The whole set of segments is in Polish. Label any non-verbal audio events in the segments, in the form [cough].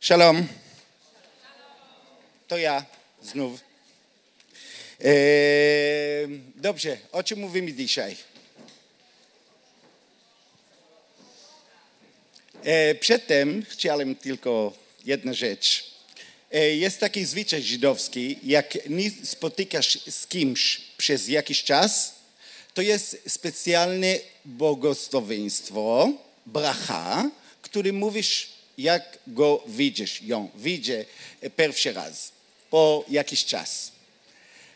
Shalom. To ja znów. E, dobrze, o czym mówimy dzisiaj? E, przedtem chciałem tylko jedną rzecz. E, jest taki zwyczaj żydowski, jak nie spotykasz z kimś przez jakiś czas, to jest specjalne błogosławieństwo, bracha, który mówisz, jak go widzisz, ją widzę pierwszy raz, po jakiś czas.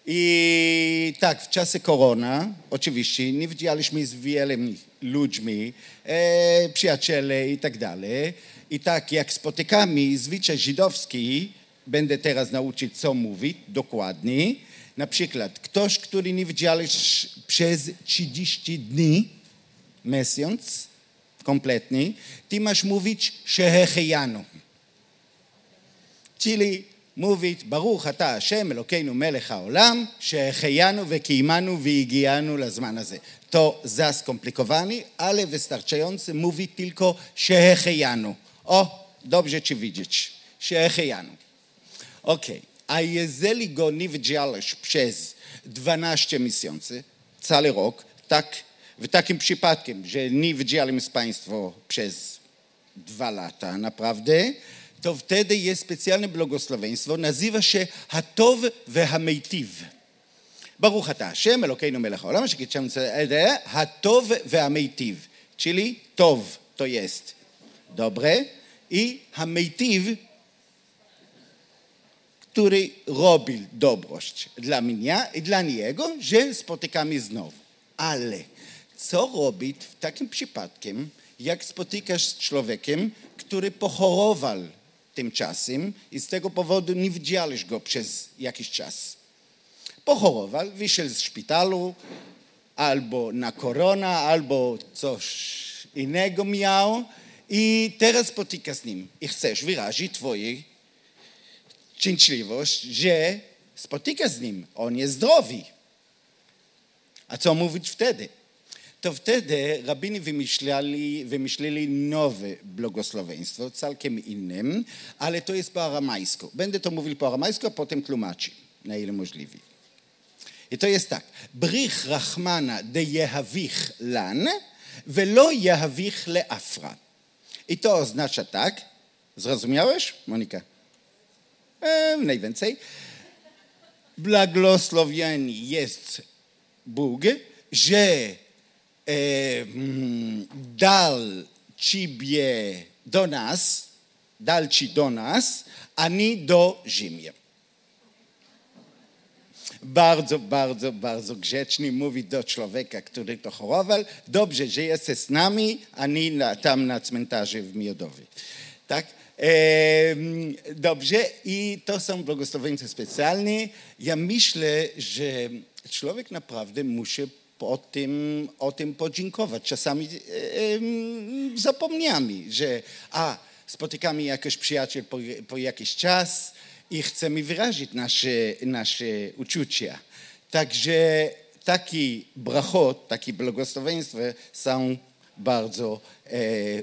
I tak, w czasie korona, oczywiście, nie widzieliśmy z wieloma ludźmi, e, przyjaciele i tak dalej. I tak, jak spotykamy zwyczaj żydowski, będę teraz nauczyć, co mówić dokładnie. Na przykład, ktoś, który nie widziałeś przez 30 dni, miesiąc, kompletnie, ty masz mówić שהחיינו. czyli mówić ברוך אתה השם אלוקינו מלך העולם שהחיינו וקיימנו והגיענו לזמן הזה. To za skomplikowane, ale wystarczające mówi tylko שהחיינו. O, dobrze ci widzieć. שהחיינו. Okej, okay. a jeżeli go nie widziałeś przez 12 miesięcy, cały rok, tak w takim przypadkiem, że nie widziałem z Państwo przez dwa lata naprawdę, to wtedy jest specjalne błogosławieństwo, nazywa się Hatov והמיטיב. ברוך אתה השם אלוקינו מלך העולם אשר קידשנו הטוב והמיטיב, czyli טוב to jest dobre i המיטיב który robił dobrość dla mnie i dla niego, że spotykamy znowu. Ale co robić w takim przypadkiem, jak spotykasz z człowiekiem, który pochorował tymczasem i z tego powodu nie widziałeś go przez jakiś czas. Pochorował, wyszedł z szpitalu, albo na korona, albo coś innego miał i teraz spotykasz z nim i chcesz wyrazić twoją szczęśliwość, że spotykasz z nim, on jest zdrowy. A co mówić wtedy? to wtedy rabini wymyślali, wymyślili nowe błogosławieństwo, całkiem innym, ale to jest po aramajsku. Będę to mówił po aramajsku, a potem tłumaczy, na ile możliwe. I to jest tak. Brich rachmana de jehawich lan, velo jehawich leafra. I to oznacza tak. Zrozumiałeś, Monika? E, najwięcej. Błogosławieni jest Bóg, że dal ciebie do nas, dal ci do nas, ani do ziemi. Bardzo, bardzo, bardzo grzeczny mówi do człowieka, który to chorował. Dobrze, że jesteś z nami, a nie na, tam na cmentarzu w Miodowie. Tak? E, dobrze, i to są błogosławieństwa specjalne. Ja myślę, że człowiek naprawdę musi o tym, o tym podziękować. Czasami e, zapomniamy, że a, spotykamy jakiś przyjaciel po, po jakiś czas i chcemy wyrazić nasze, nasze uczucia. Także taki brachot, takie błogosławieństwa są bardzo e.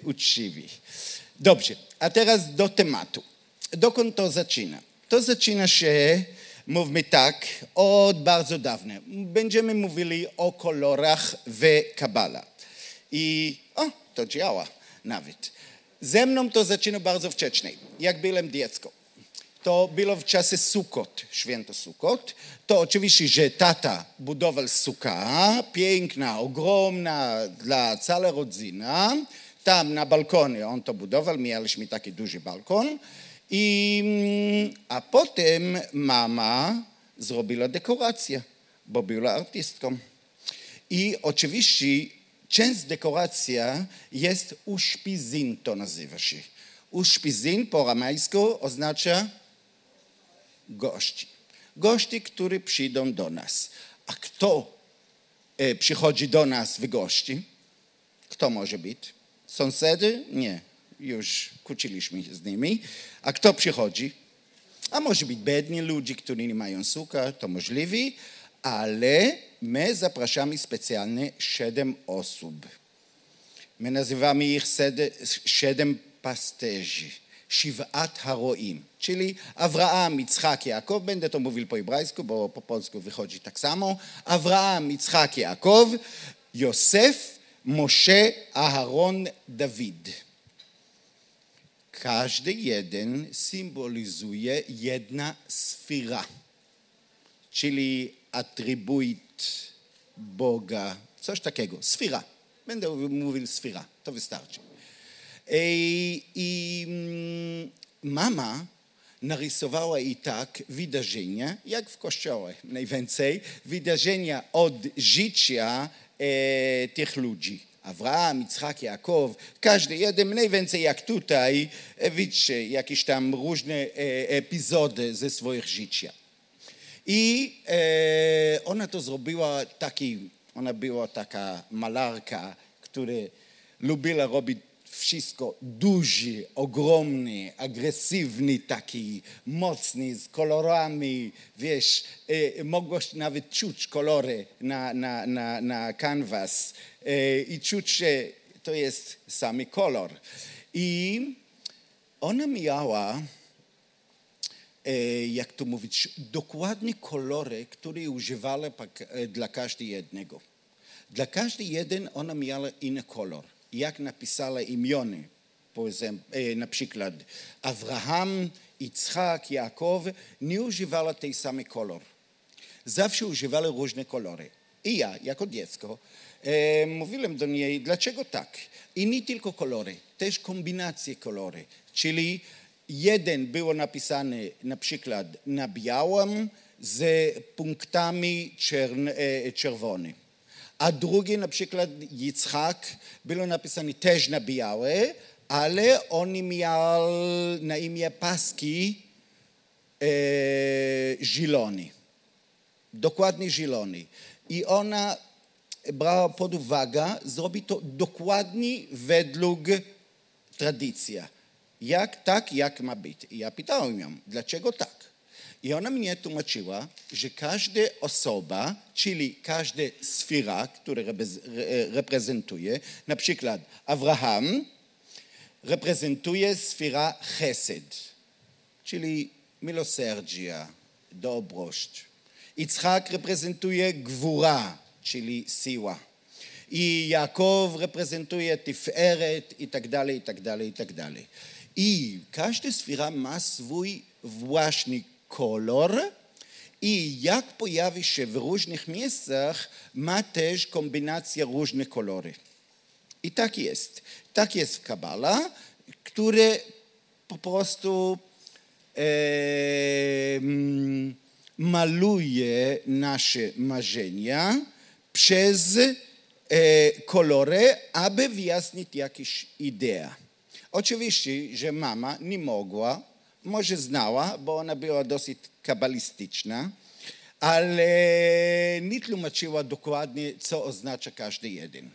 Dobrze, a teraz do tematu. Dokąd to zaczyna? To zaczyna się mówmy tak, od bardzo dawna. Będziemy mówili o kolorach w Kabala. I o, to działa nawet. Ze mną to zaczyna bardzo wcześnie, jak byłem dziecko. To było w czasie Sukot, święto Sukot. To oczywiście, że tata budował suka, piękna, ogromna dla całej rodziny. Tam na balkonie on to budował, mieliśmy taki duży balkon. I, mm, a potem mama zrobiła dekorację, bo była artystką. I oczywiście część dekoracja jest uśpizin, to nazywa się. Po aramejsku oznacza gości. Gości, którzy przyjdą do nas. A kto e, przychodzi do nas w gości? Kto może być? Sąsiedy? Nie już kłóciliśmy z nimi. A kto przychodzi? A może być biedni ludzie, którzy nie mają suka, to możliwe, ale my zapraszamy specjalnie siedem osób. My nazywamy ich siedem pasterzy, שבעת הרועים, czyli Abraham, Yitzhak, Jakob, będę to mówił po hebrajsku, bo po polsku wychodzi tak samo. Abraham, Yitzhak, Jakob, Józef, Moshe, Aharon, Dawid. Każdy jeden symbolizuje jedna sfera, czyli atrybut Boga, coś takiego, sfera. Będę mówił sfera, to wystarczy. I, i mama narysowała i tak wydarzenia, jak w kościołach najwięcej, wydarzenia od życia e, tych ludzi. Abraham, Yitzhak, Jakob, każdy jeden mniej więcej jak tutaj, widzicie, jakieś tam różne e, epizody ze swoich życia. I e, ona to zrobiła taki, ona była taka malarka, która lubiła robić wszystko duży, ogromny, agresywny, taki mocny, z kolorami, wiesz, e, nawet czuć kolory na, na, na, na canvas e, i czuć, że to jest samy kolor. I ona miała, e, jak to mówić, dokładnie kolory, które używała dla każdego jednego. Dla każdy jeden ona miała inny kolor jak napisała imiony, na przykład Abraham, Yitzhak, Jakob, nie używała tej samej kolor. Zawsze używała różne kolory. I ja, jako dziecko, e, mówiłem do niej, dlaczego tak? I nie tylko kolory, też kombinacje kolory. Czyli jeden było napisane na przykład na białym z punktami czern, e, czerwonymi a drugi na przykład Yitzhak było napisane też na białe, ale on miał na imię paski e, zielony. Dokładnie zielony. I ona brała pod uwagę zrobić to dokładnie według tradycji. Jak tak, jak ma być. I ja pytałem ją, dlaczego tak? I ona mnie tłumaczyła, że każda osoba, czyli każda sfera, która reprezentuje, na przykład Abraham reprezentuje sfera chesed, czyli miłosierdzia, dobrość. Yitzhak reprezentuje gwóra, czyli siła. I Jakob reprezentuje tiferet i tak dalej, i tak dalej, i tak dalej. I każda sfera ma swój własny kolor i jak pojawi się w różnych miejscach, ma też kombinację różnych kolorów. I tak jest. Tak jest w Kabala, które po prostu e, maluje nasze marzenia przez e, kolory, aby wyjaśnić jakieś idea. Oczywiście, że mama nie mogła może znała, bo ona była dosyć kabalistyczna, ale nie tłumaczyła dokładnie, co oznacza każdy jeden.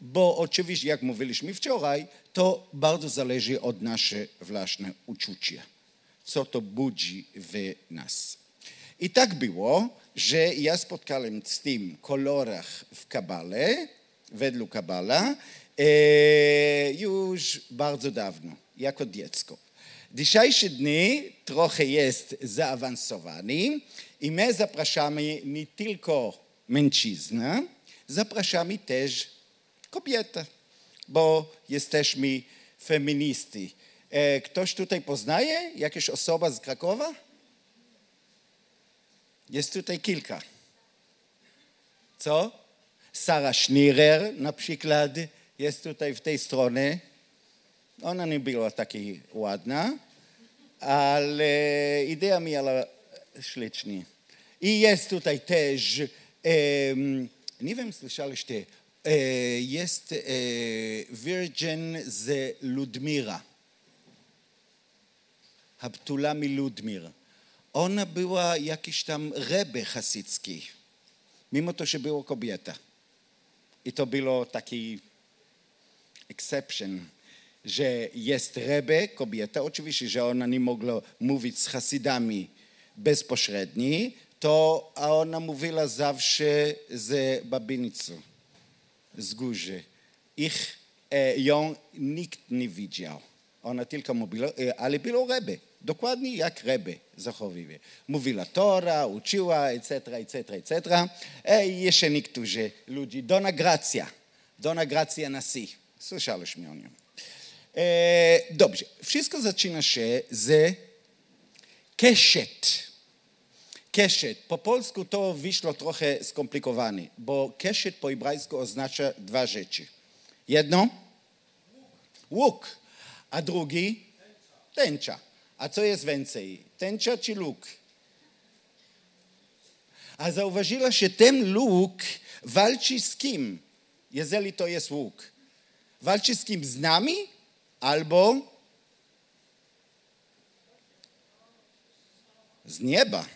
Bo oczywiście, jak mówiliśmy wczoraj, to bardzo zależy od nasze własne uczucia, co to budzi w nas. I tak było, że ja spotkałem z tym kolorach w Kabale, według Kabala, e, już bardzo dawno, jako dziecko. Dzisiejsze dni trochę jest zaawansowany i my zapraszamy nie tylko mężczyznę, zapraszamy też kobietę, bo jesteśmy feministy. E, ktoś tutaj poznaje? Jakaś osoba z Krakowa? Jest tutaj kilka. Co? Sara Schnierer na przykład jest tutaj w tej stronie. Ona nie była taka ładna, ale idea miała ślicznie. I jest tutaj też, nie wiem, słyszeliście, jest e, Virgin z Ludmira. Habtulami Ludmir. Ona była jakiś tam rebe hasycki, mimo to, że była kobieta. I to było taki exception że jest Rebe, kobieta, oczywiście, że ona nie mogła mówić z Hasidami bezpośrednio, to ona mówiła zawsze z babinicą, z górzy. Ich, e, ją nikt nie widział. Ona tylko mówiła, e, ale było Rebbe. Dokładnie jak Rebbe zachowywie. Mówiła Tora, uczyła, etc., etc., etc. I jeszcze niektórzy ludzie. Dona Gracja. Dona Gracja Nasi. Słyszeliśmy o nią. E, dobrze. Wszystko zaczyna się z keshet. Keshet. Po polsku to wyszło trochę skomplikowane, bo keshet po hebrajsku oznacza dwa rzeczy. Jedno? Łuk. A drugi? Tęcza. A co jest więcej? Tęcza czy luk? A zauważyła, że ten luk walczy z kim, jeżeli to jest łuk? Walczy z kim? Z nami? Albo z nieba.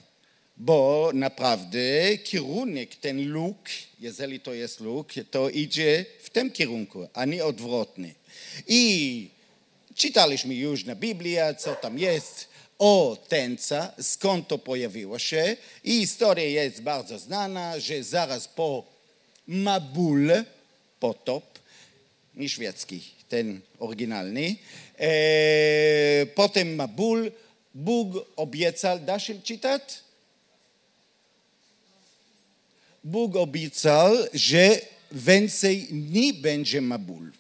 Bo naprawdę kierunek, ten luk, jeżeli to jest luk, to idzie w tym kierunku, a nie odwrotnie. I czytaliśmy już na Biblii, co tam jest o tęca, skąd to pojawiło się. I historia jest bardzo znana, że zaraz po Mabul, potop, nie szwedzki, ten oryginalny, e, potem Mabul, Bóg obiecał, da się czytać? Bóg obiecał, że więcej nie będzie Mabul.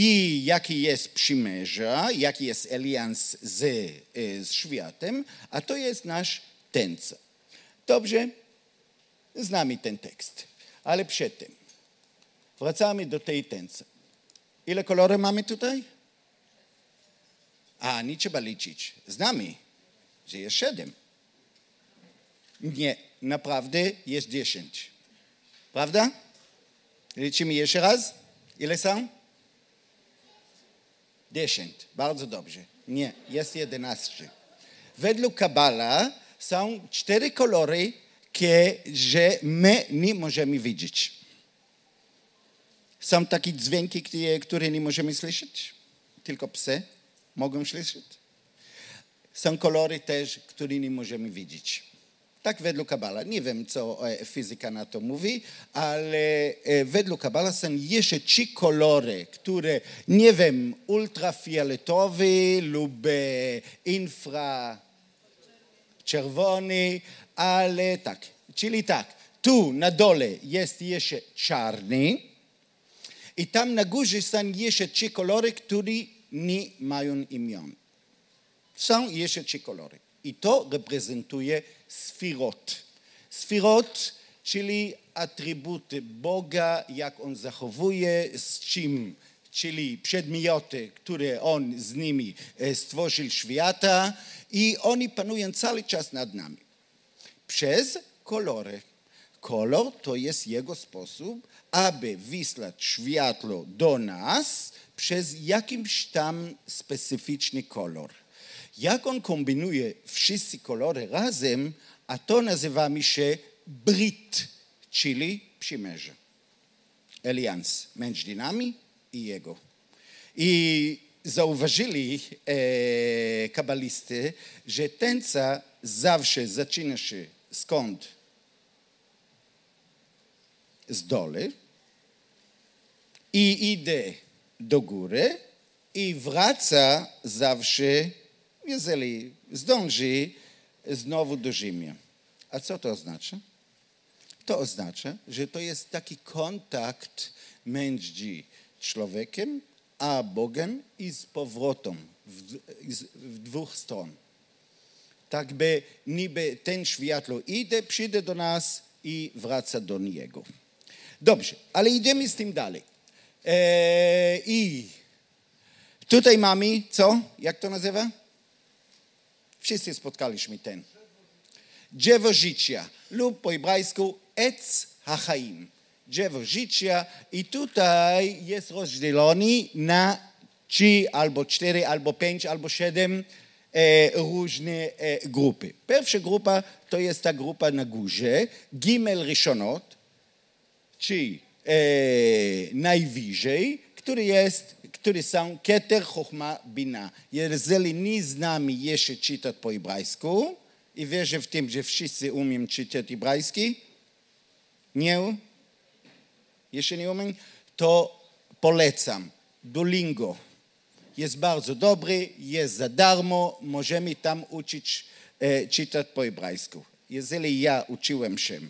I jaki jest przymierza, jaki jest alians z, e, z światem, a to jest nasz tęca. Dobrze? Znamy ten tekst. Ale przedtem wracamy do tej tęcy. Ile kolorów mamy tutaj? A, nie trzeba liczyć. Znamy, że jest siedem. Nie, naprawdę jest dziesięć. Prawda? Liczymy jeszcze raz. Ile są? Dziesięć. Bardzo dobrze. Nie, jest jedenaście. Według Kabala są cztery kolory, że my nie możemy widzieć. Są takie dźwięki, które nie możemy słyszeć. Tylko psy mogą słyszeć. Są kolory też, które nie możemy widzieć. Tak według Kabala. Nie wiem, co e, fizyka na to mówi, ale e, według Kabala są jeszcze trzy kolory, które, nie wiem, ultrafioletowy lub e, infraczerwony, ale tak. Czyli tak, tu na dole jest jeszcze czarny i tam na górze są jeszcze trzy kolory, które nie mają imion. Są jeszcze trzy kolory. I to reprezentuje sfirot. Sfirot, czyli atrybuty Boga, jak On zachowuje, z czym, czyli przedmioty, które On z nimi e, stworzył świata i oni panują cały czas nad nami. Przez kolory. Kolor to jest jego sposób, aby wysłać światło do nas przez jakimś tam specyficzny kolor. Jak on kombinuje wszystkie kolory razem, a to nazywamy się Brit, czyli przymierze. Alians między nami i jego. I zauważyli e, kabalisty, że tenca zawsze zaczyna się skąd? Z doły i idzie do góry i wraca zawsze, jeżeli zdąży, znowu do ziemi. A co to oznacza? To oznacza, że to jest taki kontakt między człowiekiem a Bogiem i z powrotem w, w dwóch stron. Tak by niby ten światło idzie, przyjdzie do nas i wraca do niego. Dobrze, ale idziemy z tym dalej. Eee, I tutaj mamy, co? Jak to nazywa? Wszyscy spotkaliśmy ten. Drzewo życia lub po hebrajsku ec hachaim. Drzewo życia i tutaj jest rozdzielony na trzy albo cztery, albo pięć, albo siedem e, różne e, grupy. Pierwsza grupa to jest ta grupa na górze, gimel ryszonot, czyli e, najwyżej, który jest, który są Keter Chochma Bina. Jeżeli nie znamy jeszcze czytać po hebrajsku i wierzę w tym, że wszyscy umiem czytać hebrajski, nie? Jeszcze nie umiem? To polecam. Duolingo. jest bardzo dobry, jest za darmo, możemy tam uczyć, e, czytać po hebrajsku. Jeżeli ja uczyłem się,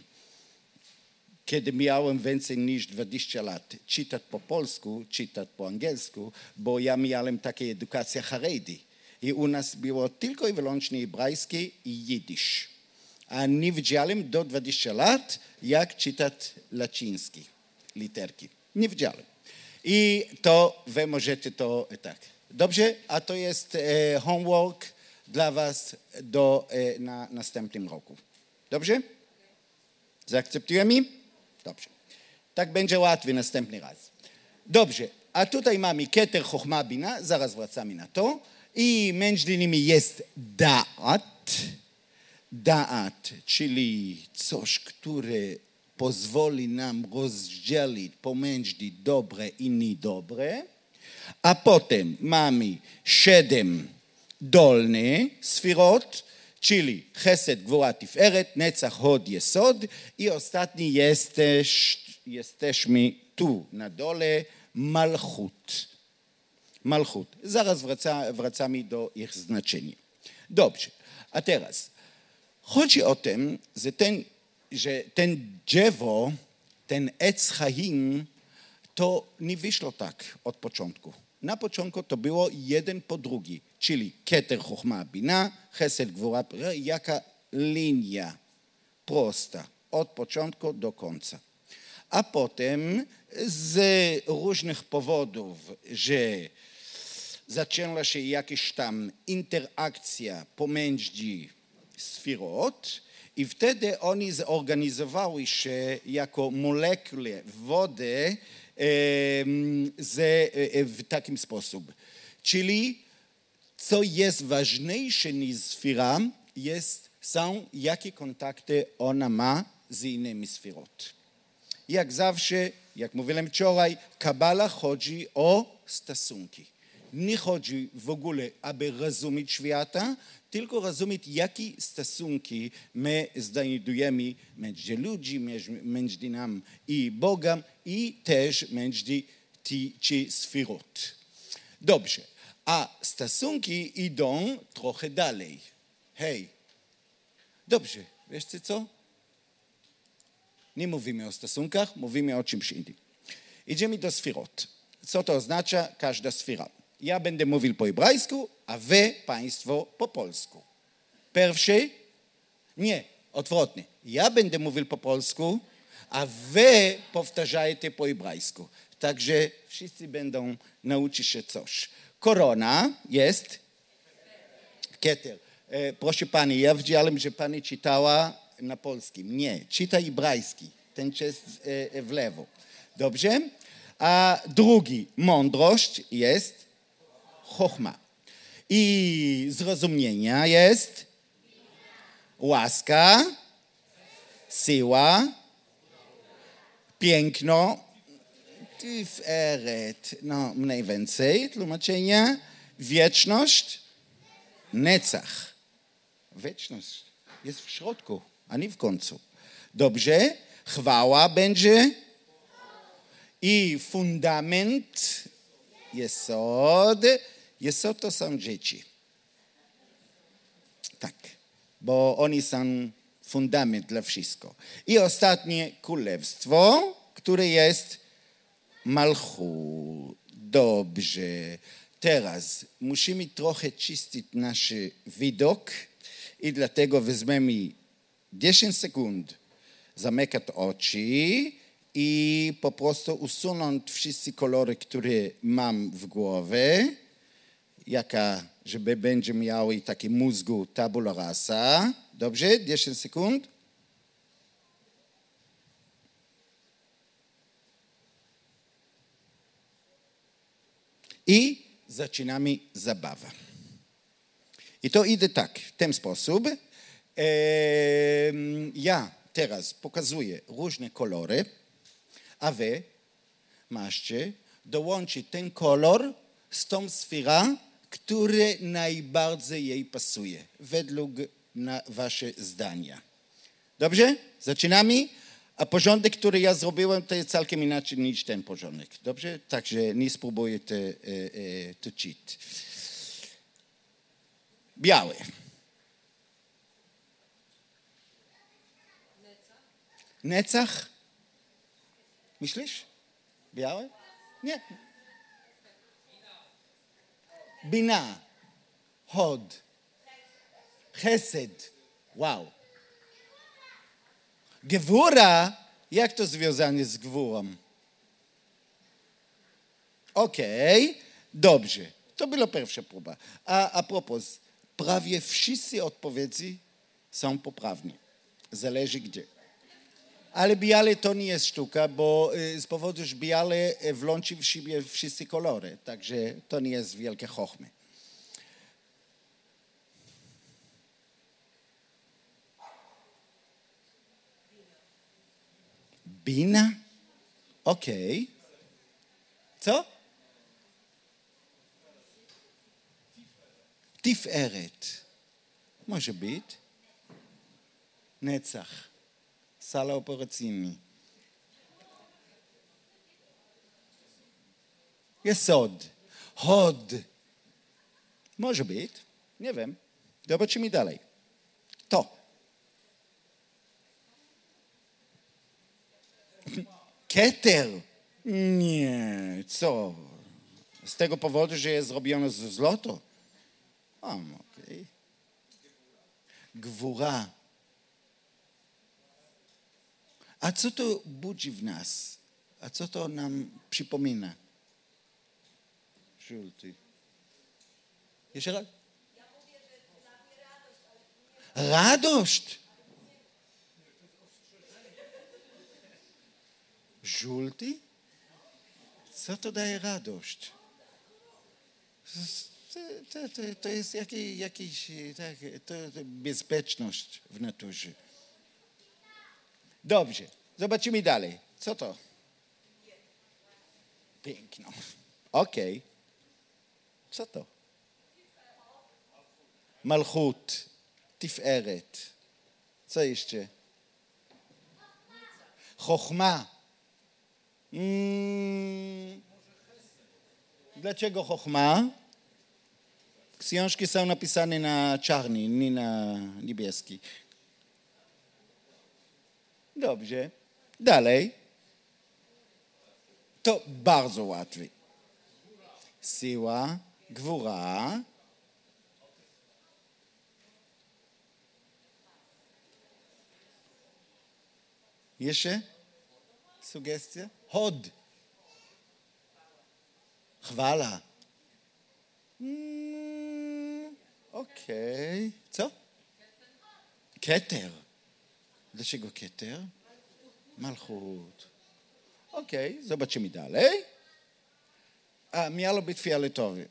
kiedy miałem więcej niż 20 lat, czytać po polsku, czytać po angielsku, bo ja miałem taką edukację haredi. I u nas było tylko i wyłącznie hebrajski i jidysz. A nie wiedziałem do 20 lat, jak czytać łaciński, literki. Nie wiedziałem. I to wy możecie to tak. Dobrze? A to jest e, homework dla was do, e, na następnym roku. Dobrze? Zaakceptujemy? Dobrze. Tak będzie łatwiej następny raz. Dobrze. A tutaj mamy keter chochma bina, zaraz wracamy na to. I między nimi jest da'at. Da'at, czyli coś, które pozwoli nam rozdzielić pomiędzy dobre i niedobre. A potem mamy siedem dolne sfirot, czyli chesed, gvura, tiferet, netzach, hod, jesod i ostatni jesteś, jesteśmy tu na dole, malchut. Malchut. Zaraz wraca, wracamy do ich znaczenia. Dobrze, a teraz chodzi o tym, że ten, że ten drzewo, ten Ec Chaim, to nie wyszło tak od początku. Na początku to było jeden po drugi, czyli Keter Chochma Bina, Chesed Gvura, jaka linia prosta od początku do końca. A potem z różnych powodów, że zaczęła się jakaś tam interakcja pomiędzy sfirot i wtedy oni zorganizowali się jako molekuły wody w takim sposób. Czyli co jest ważniejsze niż sfera, jest, są jakie kontakty ona ma z innymi sferot. Jak zawsze, jak mówiłem wczoraj, Kabala chodzi o stosunki. Nie chodzi w ogóle, aby rozumieć świata, tylko rozumieć, jakie stosunki my znajdujemy między ludźmi, między nami i Bogiem i też między ci sfirot. Dobrze, a stosunki idą trochę dalej. Hej, dobrze, wiesz co? Nie mówimy o stosunkach, mówimy o czymś innym. Idziemy do sfirot. Co to oznacza każda sfera? Ja będę mówił po hebrajsku, a wy, państwo, po polsku. Pierwszy? Nie, odwrotnie. Ja będę mówił po polsku, a wy powtarzajcie po hebrajsku. Także wszyscy będą nauczyć się coś. Korona jest keter. E, proszę pani, ja widziałem, że pani czytała na polskim. Nie, czyta hebrajski. Ten jest e, w lewo. Dobrze? A drugi, mądrość jest chochma. I zrozumienia jest łaska, siła, piękno, tiferet, no mniej więcej tłumaczenia, wieczność, necach. Wieczność jest w środku, a nie w końcu. Dobrze, chwała będzie i fundament, jesod, jesod to są dzieci. Tak, bo oni są fundament dla wszystko. I ostatnie królestwo, które jest malchu. Dobrze. Teraz musimy trochę czyścić nasz widok i dlatego weźmiemy 10 sekund, zamykać oczy i po prostu usunąć wszystkie kolory, które mam w głowie, jaka, żeby będzie miały taki mózgu tabula rasa. Dobrze? 10 sekund. I zaczynamy zabawę. I to idzie tak, w ten sposób. Ja teraz pokazuję różne kolory, a wy macie dołączyć ten kolor z tą sferą, który najbardziej jej pasuje, według na wasze zdania. Dobrze? Zaczynamy? A porządek, który ja zrobiłem, to jest całkiem inaczej niż ten porządek. Dobrze? Także nie spróbuję to, to cheat. Biały. Necach? Myślisz? Białe? Nie. Bina. Hod. Chesed. Wow. Gwóra, jak to związane z gwórą? Okej, okay, dobrze. To była pierwsza próba. A a propos, prawie wszyscy odpowiedzi są poprawne. Zależy gdzie. Ale biale to nie jest sztuka, bo z powodu, że biale włączy w siebie wszystkie kolory, także to nie jest wielkie chochmy. Bina? Okej. Okay. Co? Tiferet. Może być. Netzach. Sala operacyjny. Jesod. Hod. Może być. Nie wiem. Zobaczymy dalej. To. Keter. Nie, co? Z tego powodu, że jest zrobione z złoto? Um, okej. Okay. Gwóra. A co to budzi w nas? A co to nam przypomina? Żółty. Jeszcze raz? Radość. Żółty? Co to daje radość? To, to, to jest jakiś, jakiś tak, to, to bezpieczność w naturze. Dobrze, zobaczymy dalej. Co to? Piękno. Okej. Okay. Co to? Malchut, Tiferet. Co jeszcze? Chochma. Mm. Dlaczego chochma? Książki są napisane na czarny, nie na niebieski. Dobrze. Dalej. To bardzo łatwe. Siła, gwóra. Jeszcze? Sugestia? Hod. Chwala. Mm, Okej. Co? Keter. Dlaczego? Malchut. Okej, okay, zobaczymy dalej. A miało być fioletowy.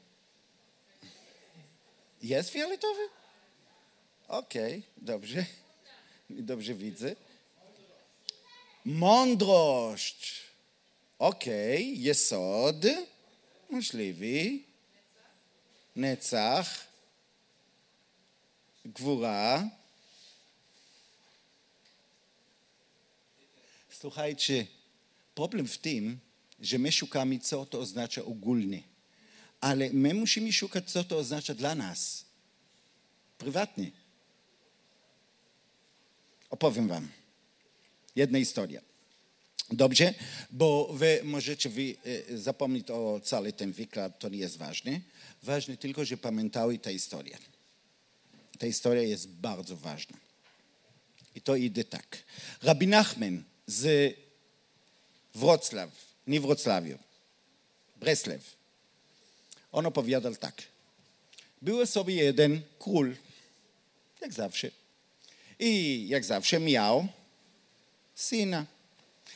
Jest fioletowy? Okej, okay, dobrze. Dobrze widzę. Mądrość. Okej, okay, יסוד, możliwy, נצח, גבורה. Słuchajcie, problem w tym, że my szukamy, co to oznacza ogólnie. Ale my musimy szukać, co to oznacza dla nas. Prywatnie. Opowiem wam. Jedna historia. Dobrze? Bo wy możecie wy e, zapomnieć o cały ten wykład, to nie jest ważne. Ważne tylko, że pamiętały tę historię. Ta historia jest bardzo ważna. I to idzie tak. Rabbi Nachman z Wrocław, nie Wrocławiu, Breslew. On opowiadał tak. Był sobie jeden król, jak zawsze. I jak zawsze miał syna.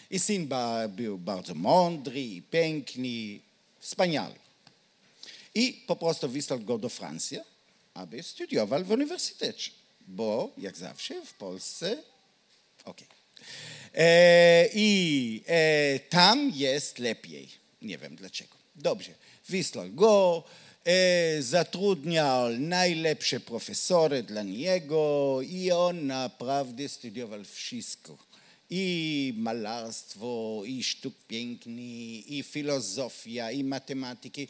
I syn był bardzo mądry piękny, wspaniały. I po prostu wysłał go do Francji, aby studiował w uniwersytecie, bo jak zawsze w Polsce, okej. Okay. E, I e, tam jest lepiej. Nie wiem dlaczego. Dobrze, wysłał go, e, zatrudniał najlepsze profesory dla niego i on naprawdę studiował wszystko i malarstwo, i sztuk piękny, i filozofia, i matematyki.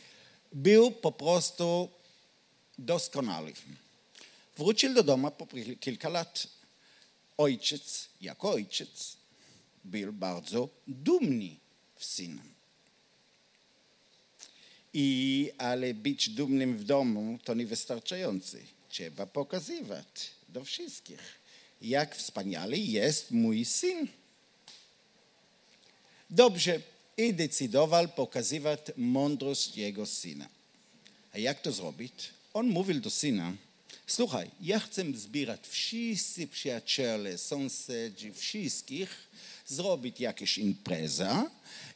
Był po prostu doskonały. Wrócił do domu po kilka lat. Ojciec, jako ojciec, był bardzo dumny w synem. I, ale być dumnym w domu to niewystarczające. Trzeba pokazywać do wszystkich, jak wspaniały jest mój syn. Dobrze, i decydował pokazywać mądrość jego syna. A jak to zrobić? On mówił do syna, słuchaj, ja chcę zbierać wszyscy przyjaciele, sąsiedzi, wszystkich, zrobić jakąś imprezę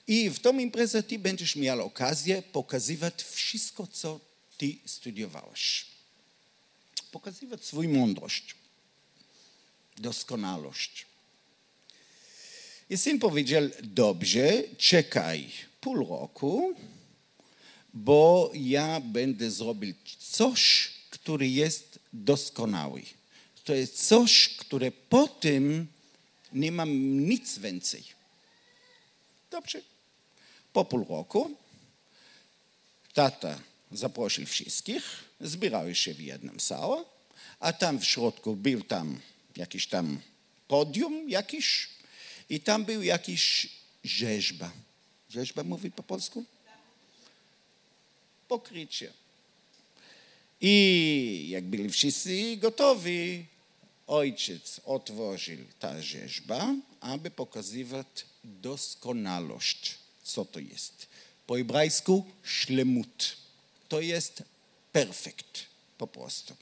i w tą imprezę ty będziesz miał okazję pokazywać wszystko, co ty studiowałeś. Pokazywać swoją mądrość, doskonałość. I syn powiedział, dobrze, czekaj pół roku, bo ja będę zrobił coś, który jest doskonały. To jest coś, które po tym nie mam nic więcej. Dobrze. Po pół roku tata zaprosił wszystkich, zbierały się w jednym sale, a tam w środku był tam jakiś tam podium jakiś i tam był jakiś rzeźba. Rzeźba mówi po polsku? Pokrycie. I jak byli wszyscy gotowi, ojciec otworzył ta rzeźba, aby pokazywać doskonałość. Co to jest? Po hebrajsku szlemut. To jest perfekt, po prostu.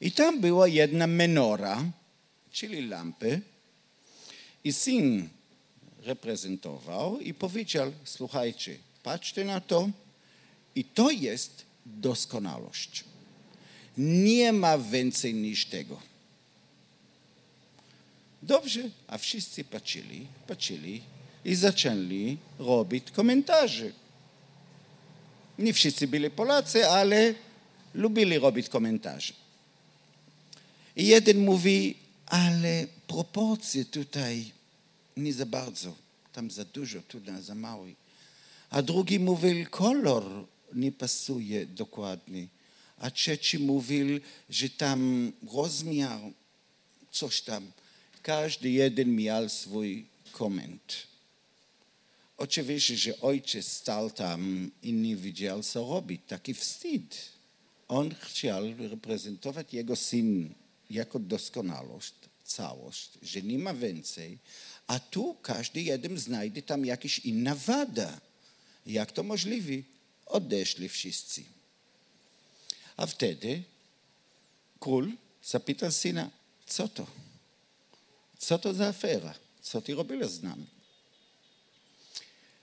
I tam była jedna menora, czyli lampy, i syn reprezentował i powiedział, słuchajcie, patrzcie na to i to jest doskonałość. Nie ma więcej niż tego. Dobrze, a wszyscy patrzyli, patrzyli i zaczęli robić komentarze. Nie wszyscy byli Polacy, ale lubili robić komentarze. I jeden mówi, ale proporcje tutaj nie za bardzo, tam za dużo, tu za mało. A drugi mówił, kolor nie pasuje dokładnie. A trzeci mówił, że tam rozmiar, coś tam. Każdy jeden miał swój koment. Oczywiście, że ojciec stał tam i nie wiedział, co robić. Taki wstyd. On chciał reprezentować jego syn jako doskonałość, całość, że nie ma więcej, a tu każdy jeden znajdzie tam jakaś inna wada. Jak to możliwe? Odeszli wszyscy. A wtedy król zapytał syna, co to? Co to za afera? Co ty robisz z nami?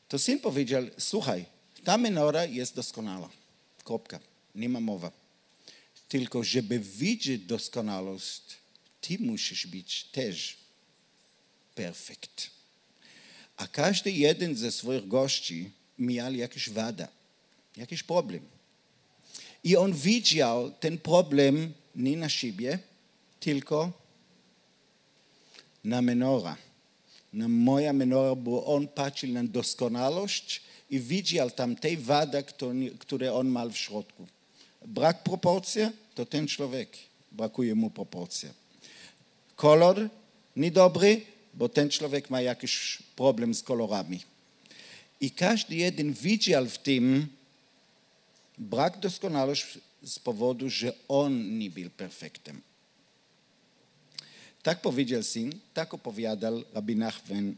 To syn powiedział, słuchaj, ta menora jest doskonała. Kropka. Nie ma mowa. Tylko żeby widzieć doskonałość, ty musisz być też perfekt. A każdy jeden ze swoich gości miał jakąś wadę, jakiś problem. I on widział ten problem nie na siebie, tylko na menora. Na moja menora, bo on patrzył na doskonałość i widział tam te wady, które on miał w środku. Brak proporcji, to ten człowiek, brakuje mu proporcja. Kolor niedobry, bo ten człowiek ma jakiś problem z kolorami. I każdy jeden widział w tym brak doskonałości z powodu, że on nie był perfektem. Tak powiedział syn, tak opowiadał Rabbi Nachman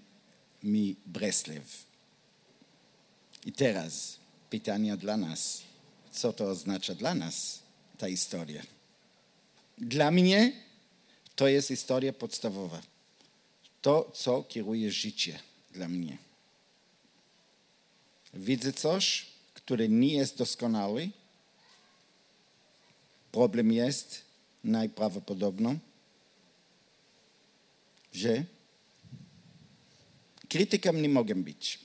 mi Breslew. I teraz pytanie dla nas. Co to oznacza dla nas ta historia? Dla mnie to jest historia podstawowa. To, co kieruje życie dla mnie. Widzę coś, które nie jest doskonały. Problem jest najprawdopodobniej, że krytykiem nie mogę być.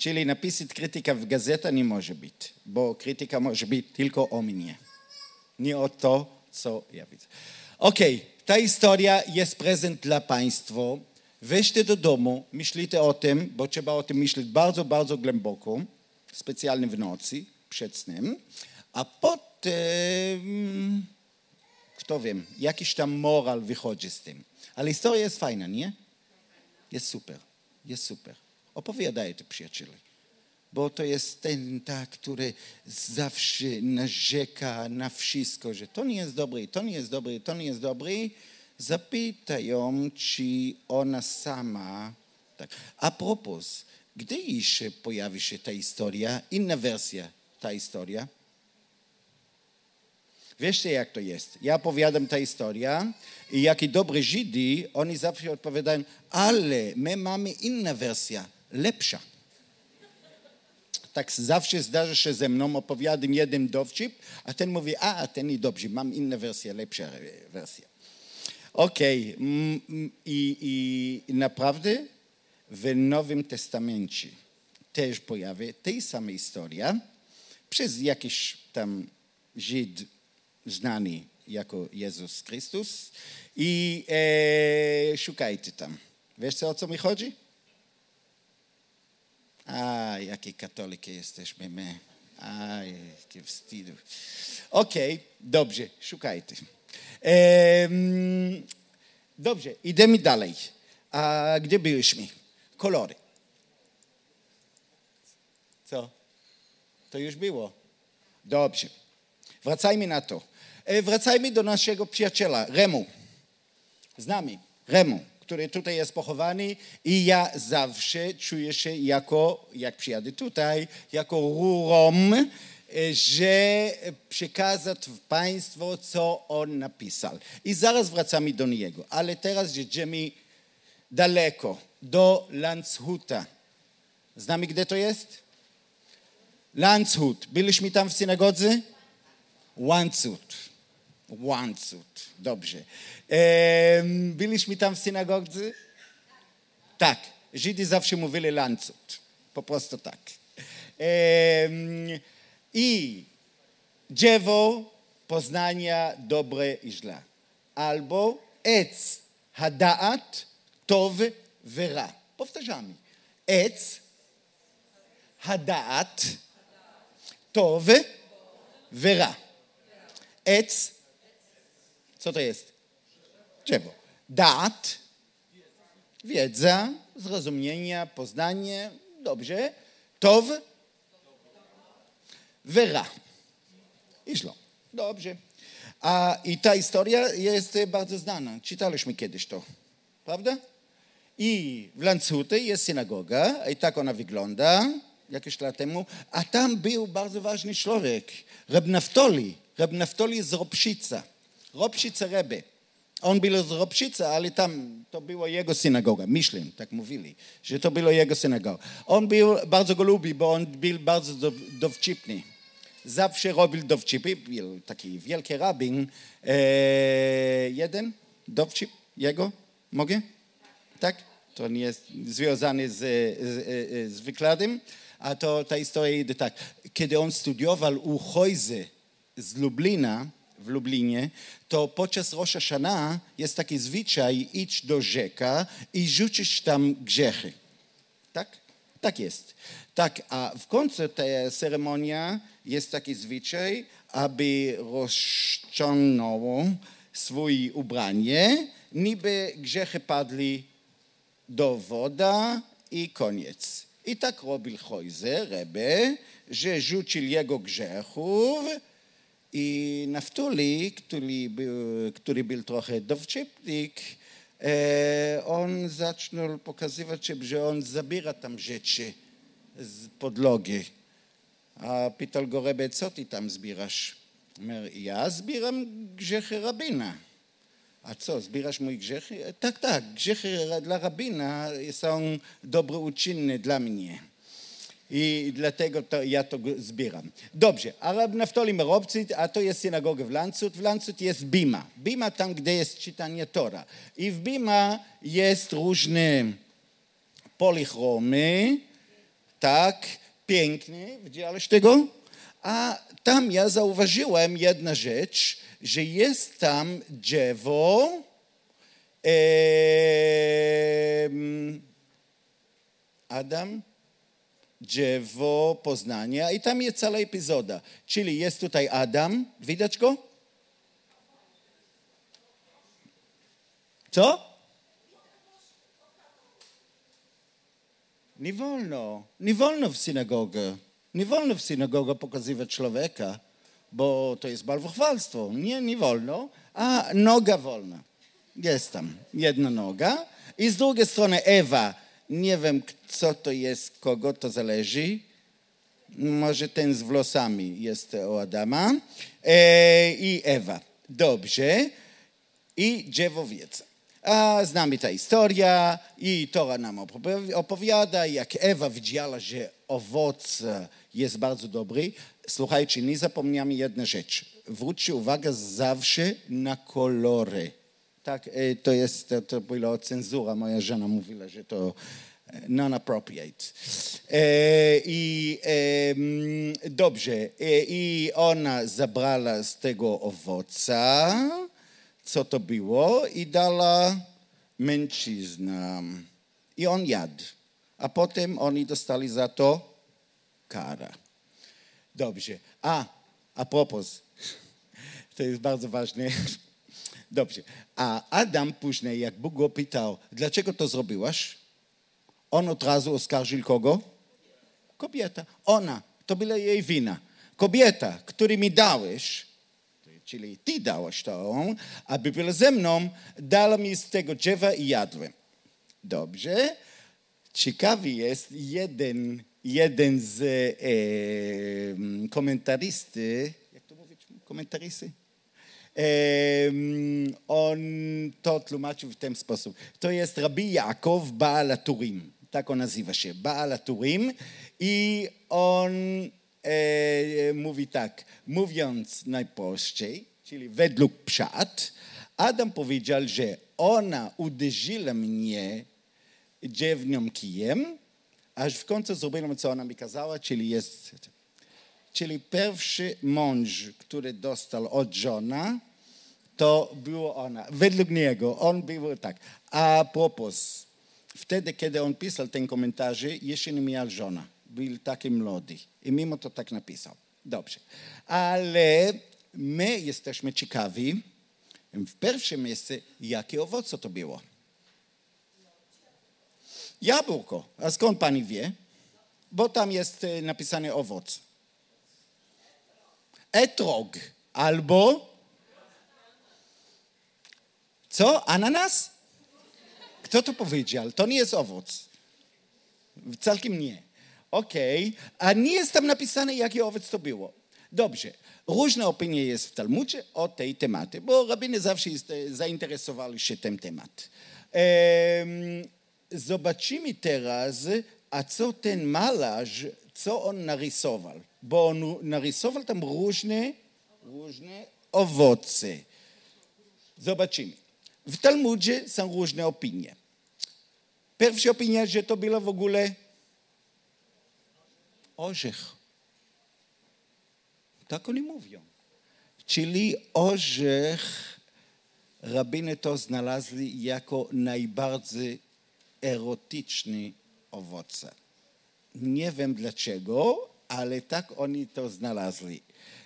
Czyli napisać krytyka w gazetę nie może być, bo krytyka może być tylko o mnie, nie o to, co ja widzę. Okej, okay, ta historia jest prezent dla Państwa. weźcie do domu, myślite o tym, bo trzeba o tym myśleć bardzo, bardzo głęboko, specjalnie w nocy, przed snem, a potem, kto wiem, jakiś tam moral wychodzi z tym. Ale historia jest fajna, nie? Jest super, jest super. Opowiadajcie przyjaciele bo to jest ten, tak, który zawsze narzeka na wszystko, że to nie jest dobre, to nie jest dobre, to nie jest dobre. Zapytaj ją, czy ona sama. Tak. A propos, gdy jeszcze pojawi się ta historia, inna wersja ta historia? Wiecie, jak to jest? Ja opowiadam tę historię i jakie dobre Żydy, oni zawsze odpowiadają, ale my mamy inna wersja, lepsza tak zawsze zdarza się ze mną, opowiadam jeden dowcip, a ten mówi, a, ten i dobrze, mam inną wersję, lepszą wersję. Okej, okay. Mm, mm, I, I naprawdę w Nowym Testamencie też pojawia tej samej historia przez jakiś tam Żyd znany jako Jezus Chrystus i e, szukajcie tam. Wiesz o co mi chodzi? A, jakie katoliki jesteśmy my. A, jakie wstydu. Okej, okay, dobrze, szukajcie. Ehm, dobrze, idziemy dalej. A gdzie byliśmy? Kolory. Co? To już było. Dobrze. Wracajmy na to. E, wracajmy do naszego przyjaciela, Remu. Z nami, Remu który tutaj jest pochowany i ja zawsze czuję się jako, jak przyjadę tutaj, jako rurą, że przekazać Państwu, co on napisał. I zaraz wracamy do niego, ale teraz jedziemy daleko, do Landshuta. Znamy, gdzie to jest? Landshut. Byliśmy tam w synagodze? Landshut. Łańcut. Dobrze. byliśmy tam w synagodze? Tak. Żydzi zawsze mówili Landshut. Po prostu tak. I dziewo poznania dobre i źle. Albo ec hadaat tov wyra. Powtarzamy. Ec hadaat tov wyra. Ec co to jest? Drzewo. Dat, wiedza, zrozumienie, poznanie, dobrze. Tow, wyra i źle. Dobrze. A i ta historia jest bardzo znana. Czytaliśmy kiedyś to, prawda? I w Lancuty jest synagoga i tak ona wygląda jakieś lat temu, a tam był bardzo ważny człowiek, Reb Naftoli, Reb Naftoli z Ropszica. Ropsice Rebbe. On był z Ropsica, ale tam to była jego synagoga. Myślę, tak mówili, że to była jego synagoga. On był, bardzo go lubi, bo on był bardzo dowcipny. Zawsze robił dowcipy. Był taki wielki rabin. E, jeden dowcip jego? Mogę? Tak? To nie jest związane z, z, z wykładem. A to ta historia idzie tak. Kiedy on studiował u Hojzy z Lublina, w Lublinie, to podczas Rosh Hashanah jest taki zwyczaj, idź do rzeka i rzucić tam grzechy. Tak? Tak jest. Tak, a w końcu tej ceremonia jest taki zwyczaj, aby rozciągnął swoje ubranie, niby grzechy padli do woda i koniec. I tak robił Hojzer, że rzucił jego grzechów i Naftuli, który był, który był trochę dowcipnik, e, on zaczął pokazywać, że on zabiera tam rzeczy z podlogi. A pytał go Rebe, co ty tam zbierasz? Mówi, ja zbieram grzechy rabina. A co, zbierasz mój grzechy? E, tak, tak, grzechy dla rabina są dobre uczynne dla mnie i dlatego to, ja to zbieram. Dobrze, a Rab Naftoli Merobcy, a to jest synagoga w Landshut. W Landshut jest Bima. Bima tam, gdzie jest czytanie Tora. I w Bima jest różne polichromy, tak, piękne, widziałeś tego? A tam ja zauważyłem jedna rzecz, że jest tam drzewo Adam, drzewo poznania i tam jest cała epizoda. Czyli jest tutaj Adam, widać go? Co? Nie wolno, nie wolno w synagogę. Nie wolno w synagogę pokazywać człowieka, bo to jest bałwochwalstwo. Nie, nie wolno, a noga wolna. Jest tam jedna noga. I z drugiej strony Ewa. Nie wiem, co to jest, kogo to zależy. Może ten z włosami jest o Adama. E, I Ewa. Dobrze. I drzewo wiedza. A znamy ta historia i Tora nam opowiada, jak Ewa widziała, że owoc jest bardzo dobry. Słuchajcie, nie zapomniamy jedną rzecz. Zwróćcie uwagę zawsze na kolory. Tak, e, to jest, to, to cenzura. Moja żona mówiła, że to e, non-appropriate. E, I dobrze, i ona zabrała z tego owoca, co to było, i dała mężczyznom. I on jadł. A potem oni dostali za to kara. Dobrze. A, a propos, [laughs] to jest bardzo ważne. Dobrze. A Adam później, jak Bóg go pytał, dlaczego to zrobiłaś? On od razu oskarżył kogo? Kobieta. Ona. To była jej wina. Kobieta, który mi dałeś, czyli ty dałaś to, aby była ze mną, dała mi z tego drzewa i jadłem. Dobrze. Ciekawy jest jeden, jeden z e, komentaristy, jak to mówić, komentaristy? On to tłumaczył w ten sposób. To jest Rabbi Jakow Baal Turim. Tak on nazywa się. Baal Turim. I on e, mówi tak, mówiąc najprościej, czyli według pszat, Adam powiedział, że ona uderzyła mnie dziewnią kijem, aż w końcu zrobiłem, co ona mi kazała, czyli jest... Czyli pierwszy mąż, który dostał od żona, to było ona. Według niego, on był tak. A propos, wtedy, kiedy on pisał ten komentarz, jeszcze nie miał żona. Był taki młody. I mimo to tak napisał. Dobrze. Ale my jesteśmy ciekawi, w pierwszym miejscu, jakie owoce to było. Jabłko. A skąd pani wie? Bo tam jest e, napisane owoc. Etrog. Albo co? Ananas? Kto to powiedział? To nie jest owoc. Całkiem nie. Okej, okay. a nie jest tam napisane, jaki owoc to było. Dobrze. Różne opinie jest w Talmudzie o tej tematy, bo rabiny zawsze jest, zainteresowali się tym temat. Zobaczymy teraz, a co ten malarz, co on narysował. Bo on narysował tam różne, różne owoce. Zobaczymy. W Talmudzie są różne opinie. Pierwsza opinia, że to było w ogóle orzech. Tak oni mówią. Czyli orzech rabiny to znalazli jako najbardziej erotyczny owoce. Nie wiem dlaczego, ale tak oni to znalazli.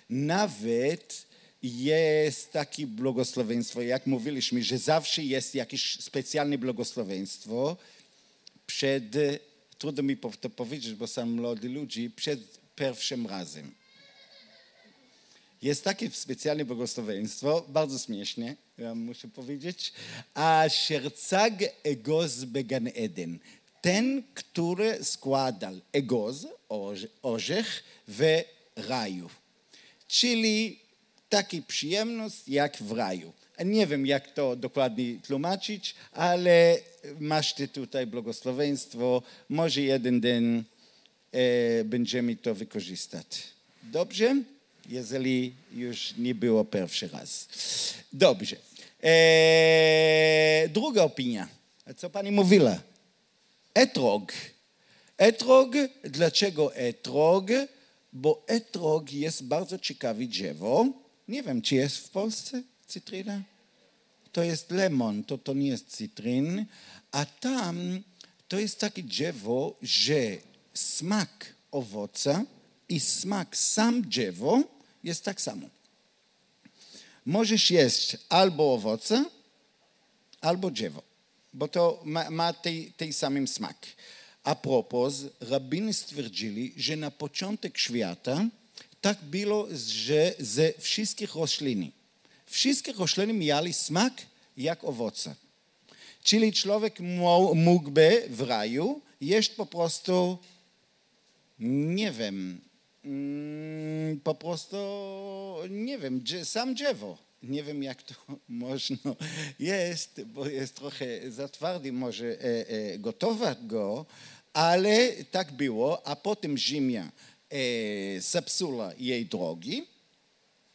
Nawet jest takie błogosławieństwo, jak mówiliśmy, że zawsze jest jakieś specjalne błogosławieństwo przed, trudno mi to powiedzieć, bo są młodzi ludzie, przed pierwszym razem. Jest takie specjalne błogosławieństwo, bardzo śmiesznie, ja muszę powiedzieć, a szercag egoz began Eden. Ten, który składał egoz, orzech, w raju. Czyli taki przyjemność jak w raju. Nie wiem, jak to dokładnie tłumaczyć, ale masz ty tutaj błogosławieństwo. Może jeden dzień e, będziemy to wykorzystać. Dobrze? Jeżeli już nie było pierwszy raz. Dobrze. E, druga opinia. A co pani mówiła? Etrog. Etrog, dlaczego etrog? Bo etrog jest bardzo ciekawe drzewo nie wiem, czy jest w Polsce cytryna? to jest lemon, to to nie jest cytryn, a tam to jest takie drzewo, że smak owoca i smak sam drzewo jest tak samo. Możesz jeść albo owoce, albo drzewo, bo to ma, ma tej, tej samym smak. A propos, rabiny stwierdzili, że na początek świata tak było, że ze wszystkich roślin. Wszystkie rośliny miały smak jak owoce. Czyli człowiek mógłby w raju jeść po prostu, nie wiem, mm, po prostu, nie wiem, sam drzewo. Nie wiem, jak to [laughs] można jest, bo jest trochę za twardy, może e, e, gotować go, ale tak było, a potem ziemia e, zepsuła jej drogi,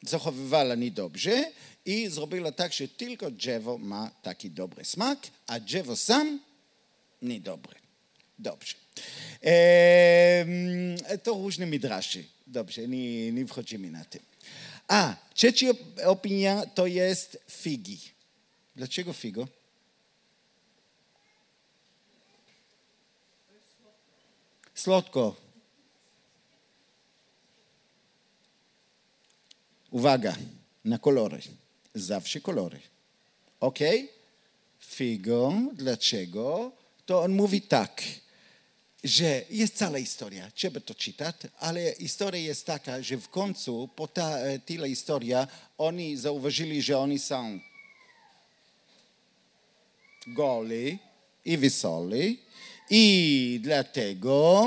zachowywała niedobrze i zrobiła tak, że tylko drzewo ma taki dobry smak, a drzewo sam niedobry. Dobrze. E, to różne midrasze. Dobrze, nie, nie wchodzimy na tym. A, trzecia opinia to jest figi. Dlaczego figo? Słodko. Uwaga na kolory. Zawsze kolory. Ok? Figo, dlaczego? To on mówi tak, że jest cała historia, trzeba to czytać, ale historia jest taka, że w końcu, po ta, tyle historia, oni zauważyli, że oni są goli i wesoli i dlatego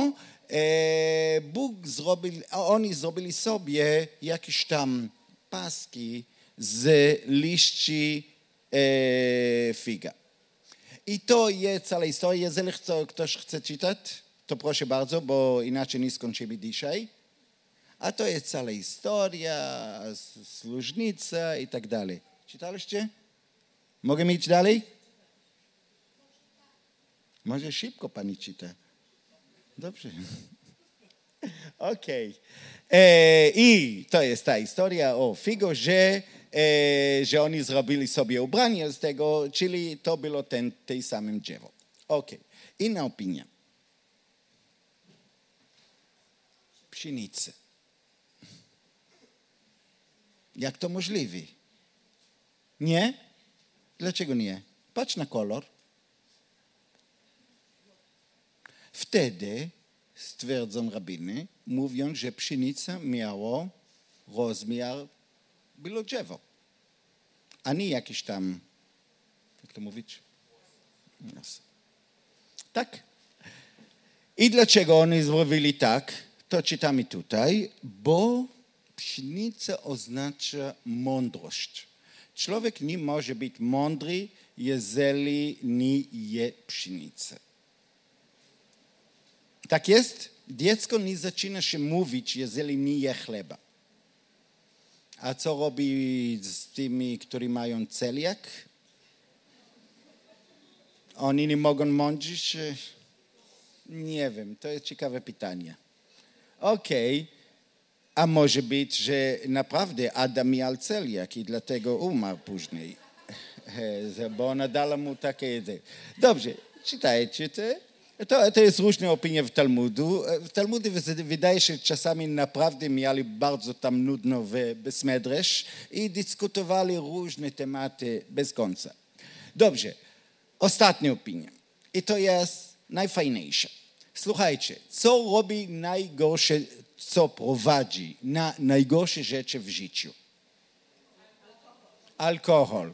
e, Bóg zrobił, oni zrobili sobie jakieś tam paski z liści e, figa. I to jest cała historia. Jeżeli ktoś chce czytać, to proszę bardzo, bo inaczej nie skończymy dzisiaj. A to jest cała historia, służnica i tak dalej. Czytaliście? Mogę iść dalej? Może szybko pani czyta. Dobrze. [laughs] Okej. Okay. E, I to jest ta historia o Figo, że, e, że oni zrobili sobie ubranie z tego, czyli to było ten, tej samym drzewo. Okej. Okay. Inna opinia. Pszenicy. Jak to możliwe? Nie? Dlaczego nie? Patrz na kolor. Wtedy stwierdzą rabiny, mówią, że pszenica miała rozmiar było drzewo, a nie jakiś tam, jak to mówić? Tak. I dlaczego oni zrobili tak? To czytamy tutaj, bo pszenica oznacza mądrość. Człowiek nie może być mądry, jeżeli nie je pszenicę. Tak jest? Dziecko nie zaczyna się mówić, jeżeli nie je chleba. A co robi z tymi, którzy mają celiak? Oni nie mogą mądrzyć? Nie wiem, to jest ciekawe pytanie. Okej, okay. a może być, że naprawdę Adam miał celiak i dlatego umarł później, [laughs] bo ona dała mu takie... Dobrze, czytajcie to. To, to jest różne opinie w Talmudu. W Talmudzie wydaje się, że czasami naprawdę mieli bardzo tam nudno w Besmedresz i dyskutowali różne tematy bez końca. Dobrze, ostatnia opinia. I to jest najfajniejsze. Słuchajcie, co robi najgorsze, co prowadzi na najgorsze rzeczy w życiu? Alkohol.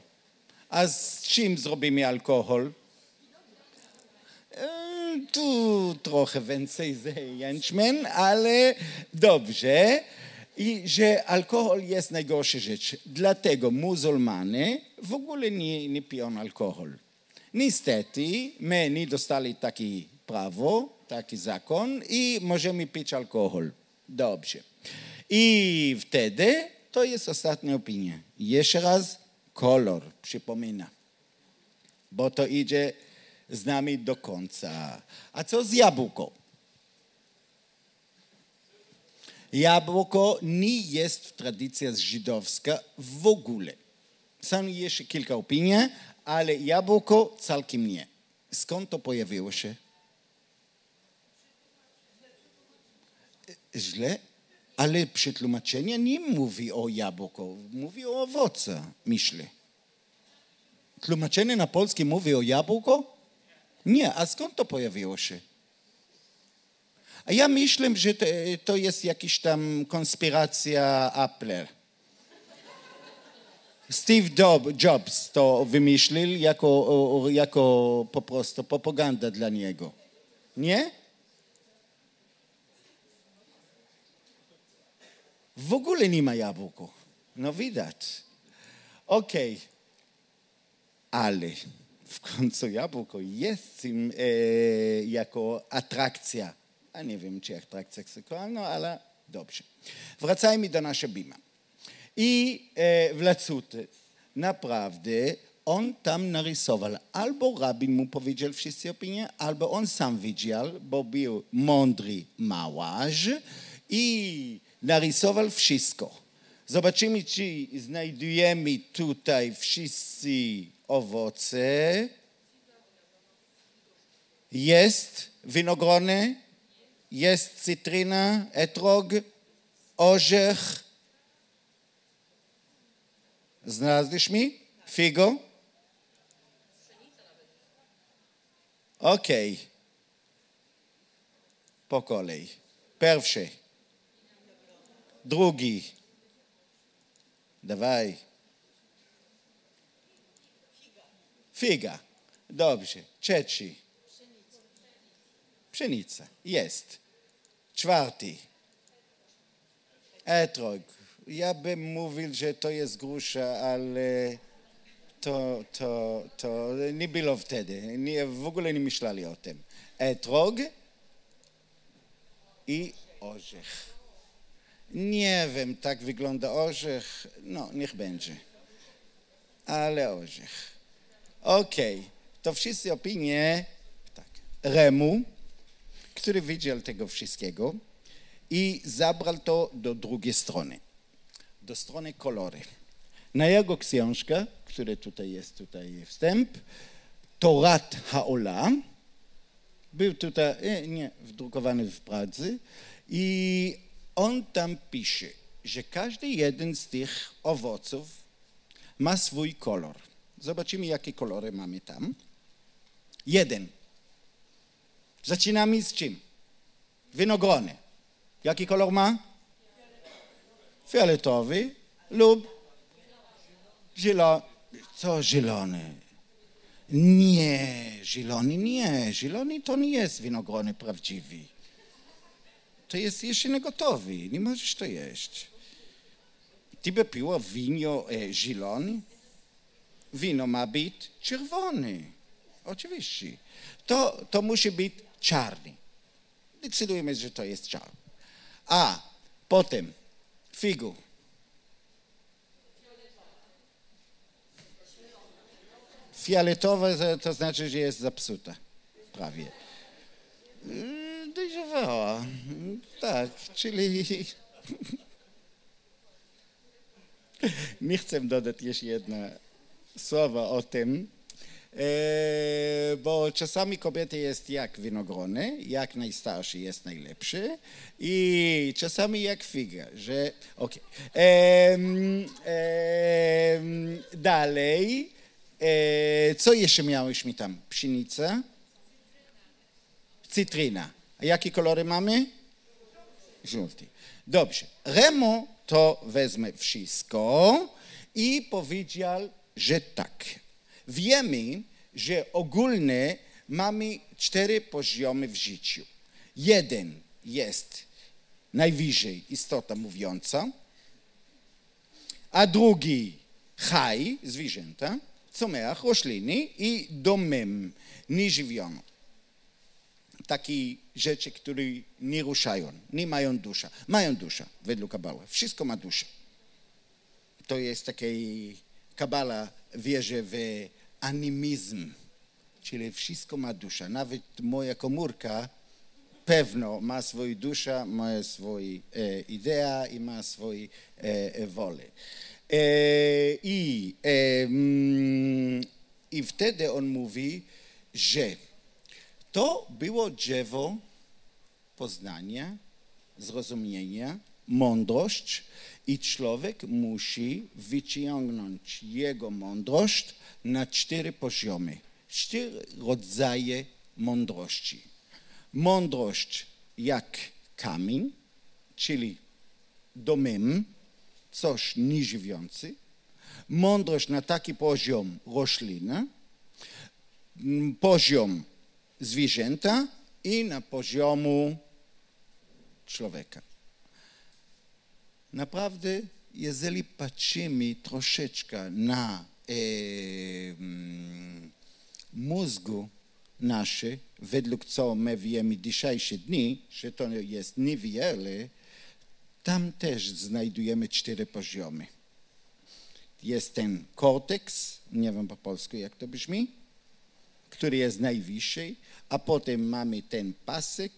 A z czym zrobimy alkohol? tu trochę więcej z jęczmen, ale dobrze. I że alkohol jest najgorsza rzecz. Dlatego muzułmanie w ogóle nie, nie piją alkohol. Niestety, my nie dostali takie prawo, taki zakon i możemy pić alkohol. Dobrze. I wtedy to jest ostatnia opinia. Jeszcze raz, kolor, przypomina. Bo to idzie z nami do końca. A co z jabłko? Jabłko nie jest tradycja żydowska w ogóle. Są jeszcze kilka opinii, ale jabłko całkiem nie. Skąd to pojawiło się? Źle, ale przetłumaczenie nie mówi o jabłko, mówi o owoce, myślę. Tłumaczenie na polski mówi o jabłko? Nie, a skąd to pojawiło się? A ja myślę, że to jest jakaś tam konspiracja Apple. Steve Jobs to wymyślił jako, jako po prostu propaganda dla niego. Nie? W ogóle nie ma jabłko. No widać. Okej. Okay. Ale w końcu jabłko jest e, jako atrakcja. A nie wiem, czy atrakcja seksualna, ale dobrze. Wracajmy do naszego Bima. I e, w Lacuty naprawdę on tam narysował. Albo rabin mu powiedział wszystkie opinie, albo on sam widział, bo był mądry malarz i narysował wszystko. Zobaczymy, czy znajdujemy tutaj wszyscy owoce. Jest winogrony, jest cytryna, etrog, orzech. Znalazłeś mi? Figo? Okej. Okay. Po kolei. Pierwszy. Drugi. Dawaj. Figa. Dobrze. Trzeci. Pszenica. Jest. Czwarty. Etrog. Ja bym mówił, że to jest grusza, ale to, to, to nie było wtedy. Nie, w ogóle nie myśleli o tym. Etrog i orzech. Nie wiem, tak wygląda orzech. No, niech będzie. Ale orzech. Okej, okay. to wszyscy opinie. Tak. Remu, który widział tego wszystkiego i zabrał to do drugiej strony, do strony kolory. Na jego książkę, który tutaj jest, tutaj wstęp, Torat Haola, był tutaj, e, nie, wdrukowany w Pradze i on tam pisze, że każdy jeden z tych owoców ma swój kolor. Zobaczymy, jakie kolory mamy tam. Jeden. Zaczynamy z czym? Winogrony. Jaki kolor ma? Fioletowy lub zielony. Co zielony? Nie, zielony nie. Zielony to nie jest winogrony prawdziwy to jest nie gotowy, nie możesz to jeść. Ty by piło wino e, zielone? Wino ma być czerwony. Oczywiście. To, to musi być czarny. Decydujemy, że to jest czarny. A potem figu. Fioletowa to znaczy, że jest zepsuta. Prawie dojrzewała. Tak, czyli... Nie chcę dodać jeszcze jedno słowo o tym, e, bo czasami kobiety jest jak winogrony, jak najstarszy jest najlepszy i czasami jak figa, że okej. Okay. dalej, e, co jeszcze miałyśmy tam? Pszenica? Cytryna. A jakie kolory mamy? Żółty. Dobrze. Remo to wezmę wszystko i powiedział, że tak. Wiemy, że ogólnie mamy cztery poziomy w życiu. Jeden jest najwyżej istota mówiąca, a drugi chaj, zwierzęta, comeach, rośliny i domem, nieżywioną takie rzeczy, które nie ruszają, nie mają dusza. Mają duszę według Kabala. Wszystko ma duszę. To jest takie, Kabala wierzy w animizm, czyli wszystko ma duszę. Nawet moja komórka pewno ma swoją duszę, ma swoją e, ideę i ma swoją e, wolę. E, I, e, mm, I wtedy on mówi, że to było drzewo poznania, zrozumienia, mądrość i człowiek musi wyciągnąć jego mądrość na cztery poziomy, cztery rodzaje mądrości. Mądrość jak kamień, czyli domem, coś nieżywiący. Mądrość na taki poziom roślina, poziom zwierzęta i na poziomu człowieka. Naprawdę, jeżeli patrzymy troszeczkę na e, mózgu nasze, według co my wiemy dzisiejsze dni, że to jest niewiele, tam też znajdujemy cztery poziomy. Jest ten korteks, nie wiem po polsku jak to brzmi, który jest najwyższy, a potem mamy ten pasek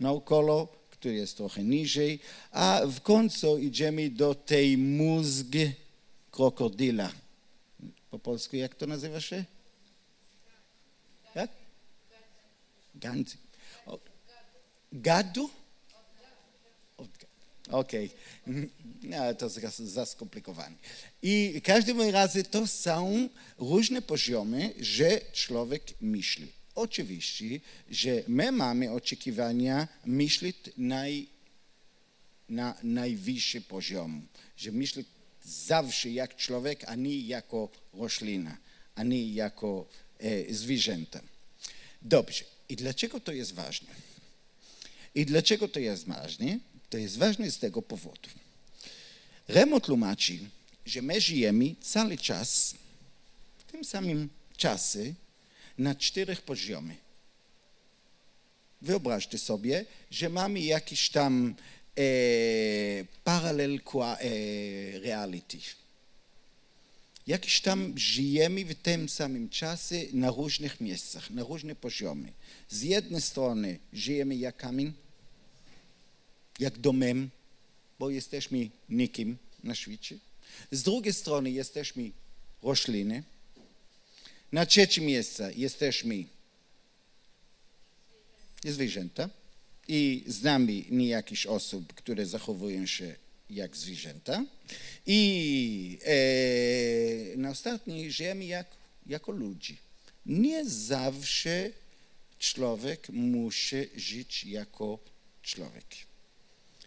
naokoło, który jest trochę niżej, a w końcu idziemy do tej mózg krokodyla. Po polsku jak to nazywa się? Jak? Gand. Gadu? Okej, [laughs] okay. to jest za skomplikowane. I w każdym razie to są różne poziomy, że człowiek myśli. Oczywiście, że my mamy oczekiwania myśleć naj, na najwyższy poziom, że myśleć zawsze jak człowiek, a nie jako roślina, a nie jako e, zwierzęta. Dobrze. I dlaczego to jest ważne? I dlaczego to jest ważne? To jest ważne z tego powodu. Remo tłumaczy, że my żyjemy cały czas w tym samym czasie na czterech poziomach. Wyobraźcie sobie, że mamy jakiś tam e, paralel e, reality. Jakiś tam żyjemy w tym samym czasie na różnych miejscach, na różne poziomy. Z jednej strony żyjemy jak kamień, jak domem, bo jesteśmy nikim na świecie. Z drugiej strony jesteśmy rośliny. Na trzecim miejscu jesteśmy zwierzęta i znamy niejakichś osób, które zachowują się jak zwierzęta. I e, na ostatniej żyjemy jak, jako ludzi. Nie zawsze człowiek musi żyć jako człowiek.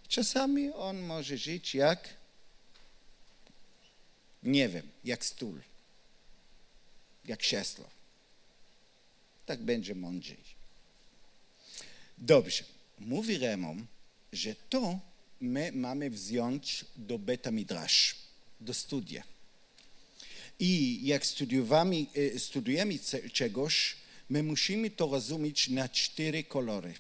Czasami on może żyć jak, nie wiem, jak stół, jak krzesło. Tak będzie mądrzej. Dobrze. Mówi Remon, że to my mamy wziąć do beta midrash, do studia. I jak studiujemy, studujemy czegoś, my musimy to rozumieć na cztery kolory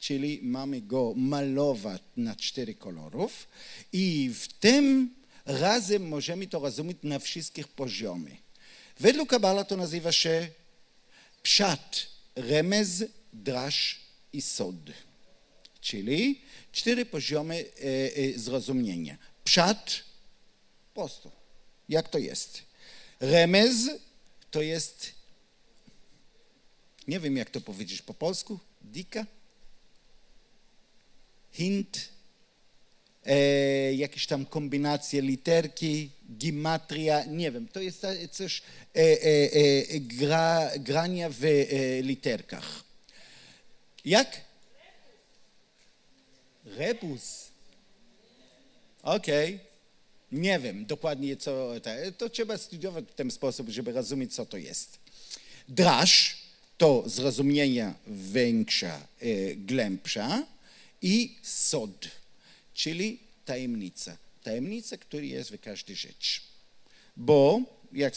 czyli mamy go malować na cztery kolorów i w tym razem możemy to rozumieć na wszystkich poziomach. Według Kabala to nazywa się pszat, remez, drasz i sod, czyli cztery poziomy e, e, zrozumienia. Pszat, prosto, jak to jest. Remez to jest, nie wiem jak to powiedzieć po polsku, dika? hint, e, jakieś tam kombinacje literki, gimatria, nie wiem, to jest coś e, e, gra, grania w e, literkach. Jak? Rebus. Okej. Okay. Nie wiem dokładnie co, to trzeba studiować w ten sposób, żeby rozumieć co to jest. Draż to zrozumienia większa, e, głębsza, i sod, czyli tajemnica. Tajemnica, która jest w każdej rzeczy. Bo jak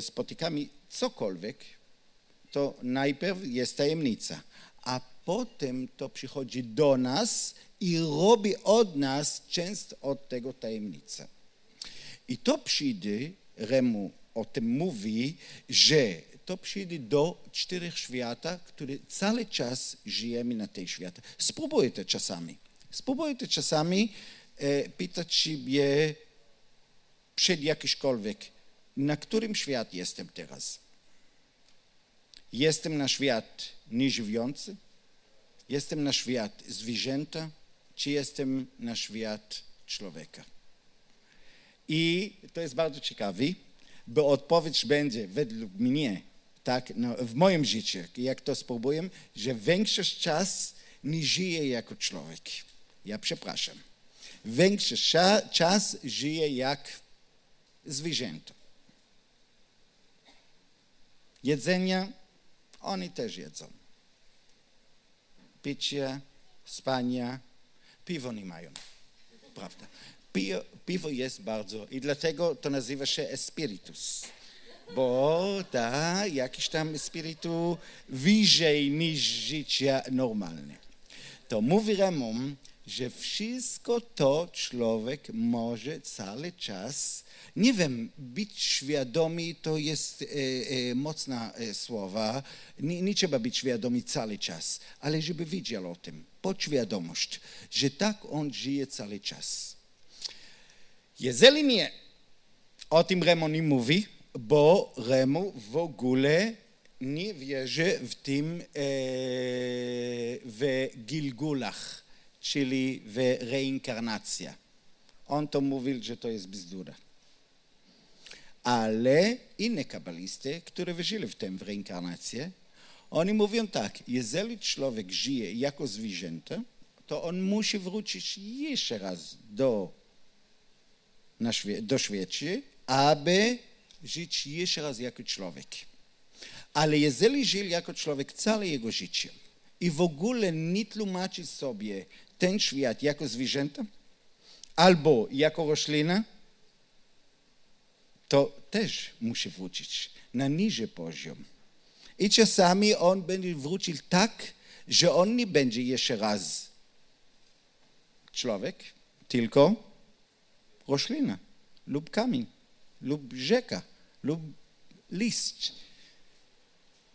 spotykamy cokolwiek, to najpierw jest tajemnica, a potem to przychodzi do nas i robi od nas często od tego tajemnicę. I to przyjdzie, Remu o tym mówi, że to przyjdzie do czterech świata, które cały czas żyjemy na tej świecie. Spróbujcie czasami. Spróbujcie czasami e, pytać siebie przed jakiśkolwiek, na którym świat jestem teraz? Jestem na świat nieżywiący? Jestem na świat zwierzęta? Czy jestem na świat człowieka? I to jest bardzo ciekawe, bo odpowiedź będzie według mnie, tak, no, w moim życiu, jak to spróbuję, że większość czas nie żyję jako człowiek. Ja przepraszam. Większość czas żyję jak zwierzęta. Jedzenia oni też jedzą. Picie, spania, piwo nie mają. Prawda. Piwo, piwo jest bardzo i dlatego to nazywa się espiritus. Bo da jakiś tam spiritu wyżej niż życie normalne. To mówi Ramon, że wszystko to człowiek może cały czas, nie wiem, być świadomy to jest e, e, mocna e, słowa, nie, nie, trzeba być świadomy cały czas, ale żeby wiedział o tym, podświadomość, że tak on żyje cały czas. Jeżeli nie, o tym Remo nie mówi, bo Remo w ogóle nie wierzy w tym e, w Gilgulach czyli w reinkarnacja. On to mówił, że to jest bzdura. Ale inne kabalisty, które wierzyli w w reinkarnację, oni mówią tak, jeżeli człowiek żyje jako zwierzęta, to on musi wrócić jeszcze raz do, do świecie, aby żyć jeszcze raz jako człowiek. Ale jeżeli żył jako człowiek całe jego życie i w ogóle nie tłumaczy sobie ten świat jako zwierzęta albo jako roślina, to też musi wrócić na niższy poziom. I czasami on będzie wrócił tak, że on nie będzie jeszcze raz człowiek, tylko roślina lub kamień, lub rzeka, lub list.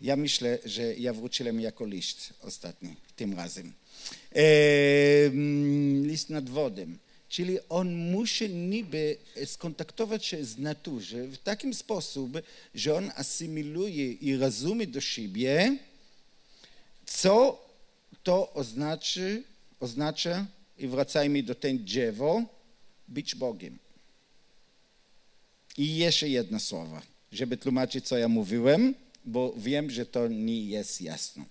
Ja myślę, że ja wróciłem jako list ostatni, tym razem list nad wodem. Czyli on musi niby skontaktować się z naturą w takim sposób, że on asymiluje i rozumie do siebie, co to oznaczy, oznacza, i wracajmy do ten drzewo, być Bogiem. I jeszcze jedno słowo, żeby tłumaczyć, co ja mówiłem, bo wiem, że to nie jest jasne.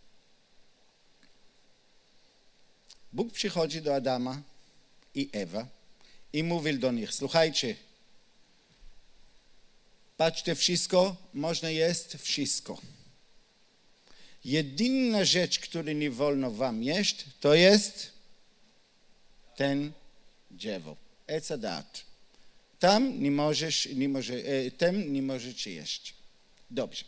Bóg przychodzi do Adama i Ewa i mówi do nich, słuchajcie, patrzcie wszystko, można jest wszystko. Jedyna rzecz, której nie wolno wam jeść, to jest ten drzewo, ecadat. Tam nie możesz, nie może, e, tem nie możecie jeść. Dobrze.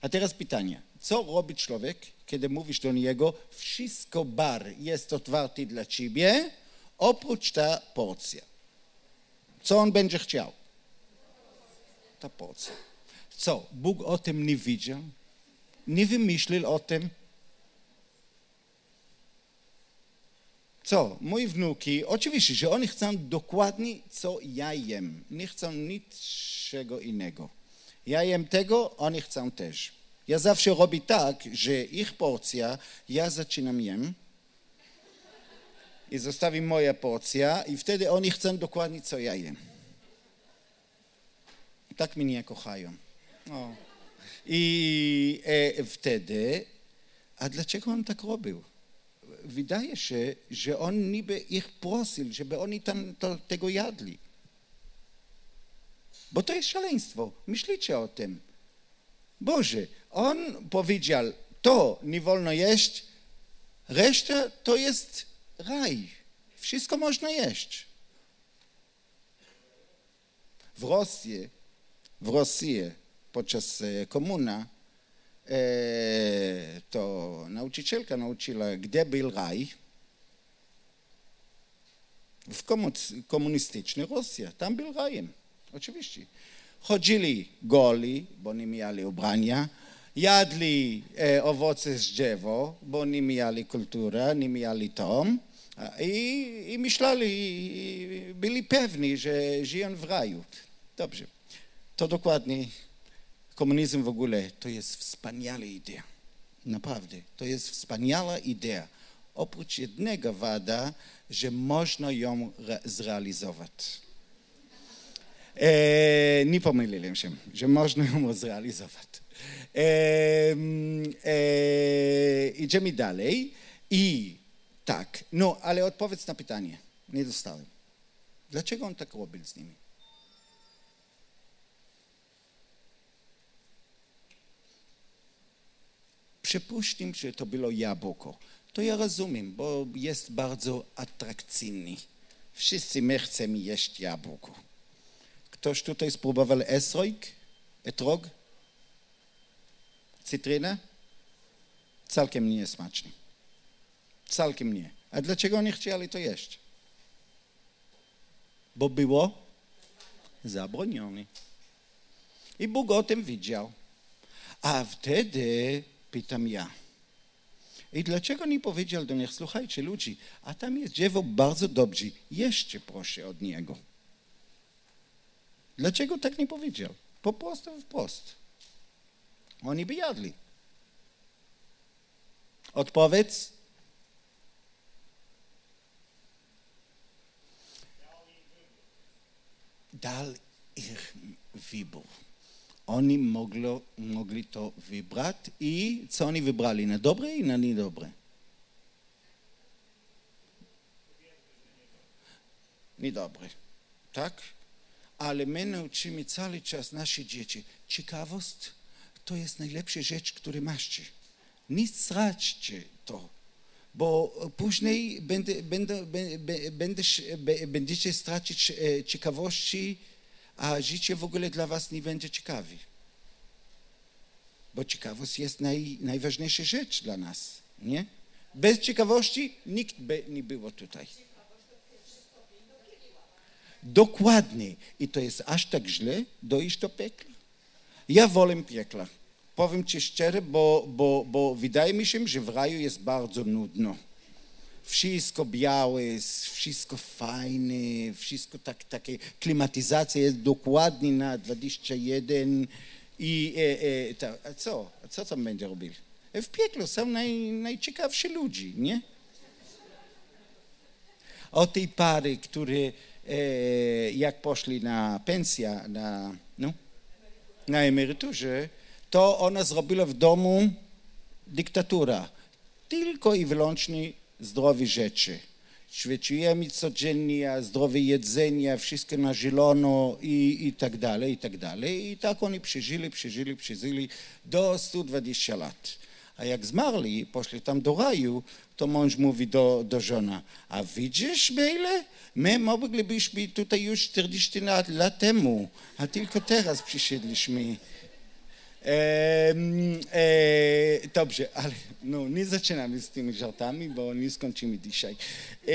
A teraz pytanie. Co robi człowiek, kiedy mówisz do niego, wszystko bar jest otwarty dla ciebie, oprócz ta porcja. Co on będzie chciał? Ta porcja. Co? Bóg o tym nie widział? Nie wymyślił o tym? Co? Moi wnuki, oczywiście, że oni chcą dokładnie, co ja jem. Nie chcą niczego innego. Ja jem tego, oni chcą też. Ja zawsze robię tak, że ich porcja, ja zaczynam jem i zostawi moja porcja i wtedy oni chcą dokładnie, co ja jem. Tak mnie kochają. O. I e, wtedy, a dlaczego on tak robił? Wydaje się, że on niby ich prosił, żeby oni tam to, tego jadli. Bo to jest szaleństwo. Myślicie o tym. Boże, on powiedział, to nie wolno jeść, reszta to jest raj. Wszystko można jeść. W Rosji, w Rosji podczas e, komuna e, to nauczycielka nauczyła, gdzie był raj. W komunistycznej Rosji, tam był rajem, oczywiście. Chodzili goli, bo nie mieli ubrania, jadli e, owoce z drzewo, bo nie mieli kulturę, nie mieli tom i, i myśleli, i byli pewni, że żyją w raju. Dobrze, to dokładnie komunizm w ogóle to jest wspaniała idea. Naprawdę, to jest wspaniała idea. Oprócz jednego wada, że można ją zrealizować. E, nie pomyliłem się, że można ją zrealizować. E, e, idziemy dalej i tak, no ale odpowiedz na pytanie. Nie dostałem. Dlaczego on tak robił z nimi? Przypuśćmy, że to było jabłko. To ja rozumiem, bo jest bardzo atrakcyjny. Wszyscy my chcemy jeść jabłko. Ktoś tutaj spróbował esrojk? Etrog? Cytrynę? Całkiem nie jest smaczny. Całkiem nie. A dlaczego nie chcieli to jeść? Bo było zabronione. I Bóg o tym widział. A wtedy pytam ja. I dlaczego nie powiedział do nich, słuchajcie ludzi, a tam jest dziewo bardzo dobrze, jeszcze proszę od niego. Dlaczego tak nie powiedział? Po prostu wprost. Oni by jadli. Odpowiedz? Dal ich wybór. Oni moglo, mogli to wybrać i co oni wybrali? Na dobre i na niedobre? Niedobre. Tak? Ale my nauczymy cały czas nasze dzieci. Ciekawość to jest najlepsza rzecz, którą macie. Nie straćcie to, bo później będę, będziecie stracić e, ciekawości, a życie w ogóle dla was nie będzie ciekawe. Bo ciekawość jest naj, najważniejsza rzecz dla nas, nie? Bez ciekawości nikt by nie było tutaj. Dokładnie. I to jest aż tak źle dojść do piekla. Ja wolę piekla. Powiem ci szczerze, bo, bo, bo wydaje mi się, że w raju jest bardzo nudno wszystko białe, wszystko fajne, wszystko tak, takie, klimatyzacja jest dokładnie na 21 i e, e, to, a co? A co tam będzie robił? E, w pieklu są naj, najciekawsi ludzie, nie? O tej pary, które jak poszli na pensję, na, no, na emeryturze, to ona zrobiła w domu dyktatura. Tylko i wyłącznie zdrowe rzeczy. Świeciujemy codziennie, zdrowe jedzenie, wszystko na zielono i, i tak dalej, i tak dalej. I tak oni przeżyli, przeżyli, przeżyli do 120 lat. A jak zmarli, poszli tam do raju, to mąż mówi do, do żona, a widzisz, Bejle, my moglibyśmy tutaj już 40 lat, lat temu, a tylko teraz przyszedliśmy. E, e, dobrze, ale no, nie zaczynamy z tymi żartami, bo nie skończymy dzisiaj. E,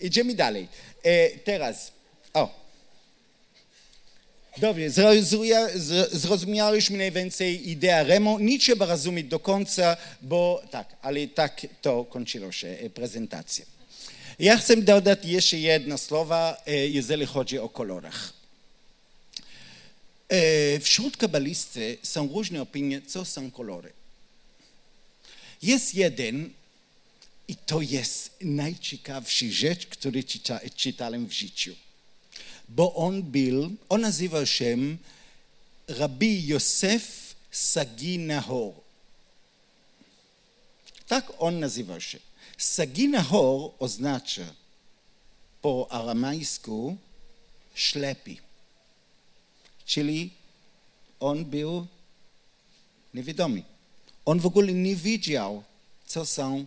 idziemy dalej. E, teraz, o. Dobrze, zrozumieliśmy najwięcej ideę Remo. Nie trzeba rozumieć do końca, bo tak, ale tak to kończyło się e, prezentacja. Ja chcę dodać jeszcze jedno słowo, e, jeżeli chodzi o kolorach. E, wśród kabalisty są różne opinie, co są kolory. Jest jeden, i to jest najciekawsza rzecz, którą czyta, czytałem w życiu. Bo on był, on nazywał się Rabbi Yosef Sagi Nahor. Tak on nazywał się. Sagi Nahor oznacza po aramejsku ślepy czyli on był niewidomy. On w ogóle nie widział, co są,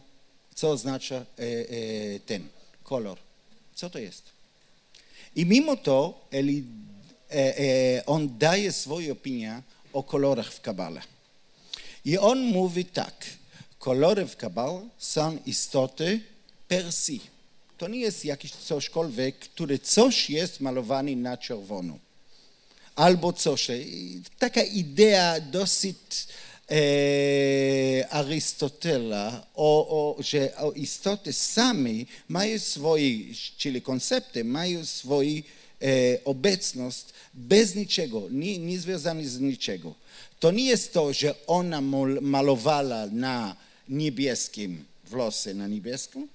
co oznacza e, e, ten kolor. Co to jest? I mimo to Eli, e, on daje swoją opinię o kolorach w Kabale. I on mówi tak, kolory w Kabale są istoty per si. To nie jest jakiś cośkolwiek, który coś jest malowany na czerwono albo coś. Taka idea dosyć Arystotela, o, o, że istoty same mają swoje, czyli koncepty, mają swoją obecność bez niczego, nie, nie związane z niczego. To nie jest to, że ona malowała na niebieskim włosy na niebieską?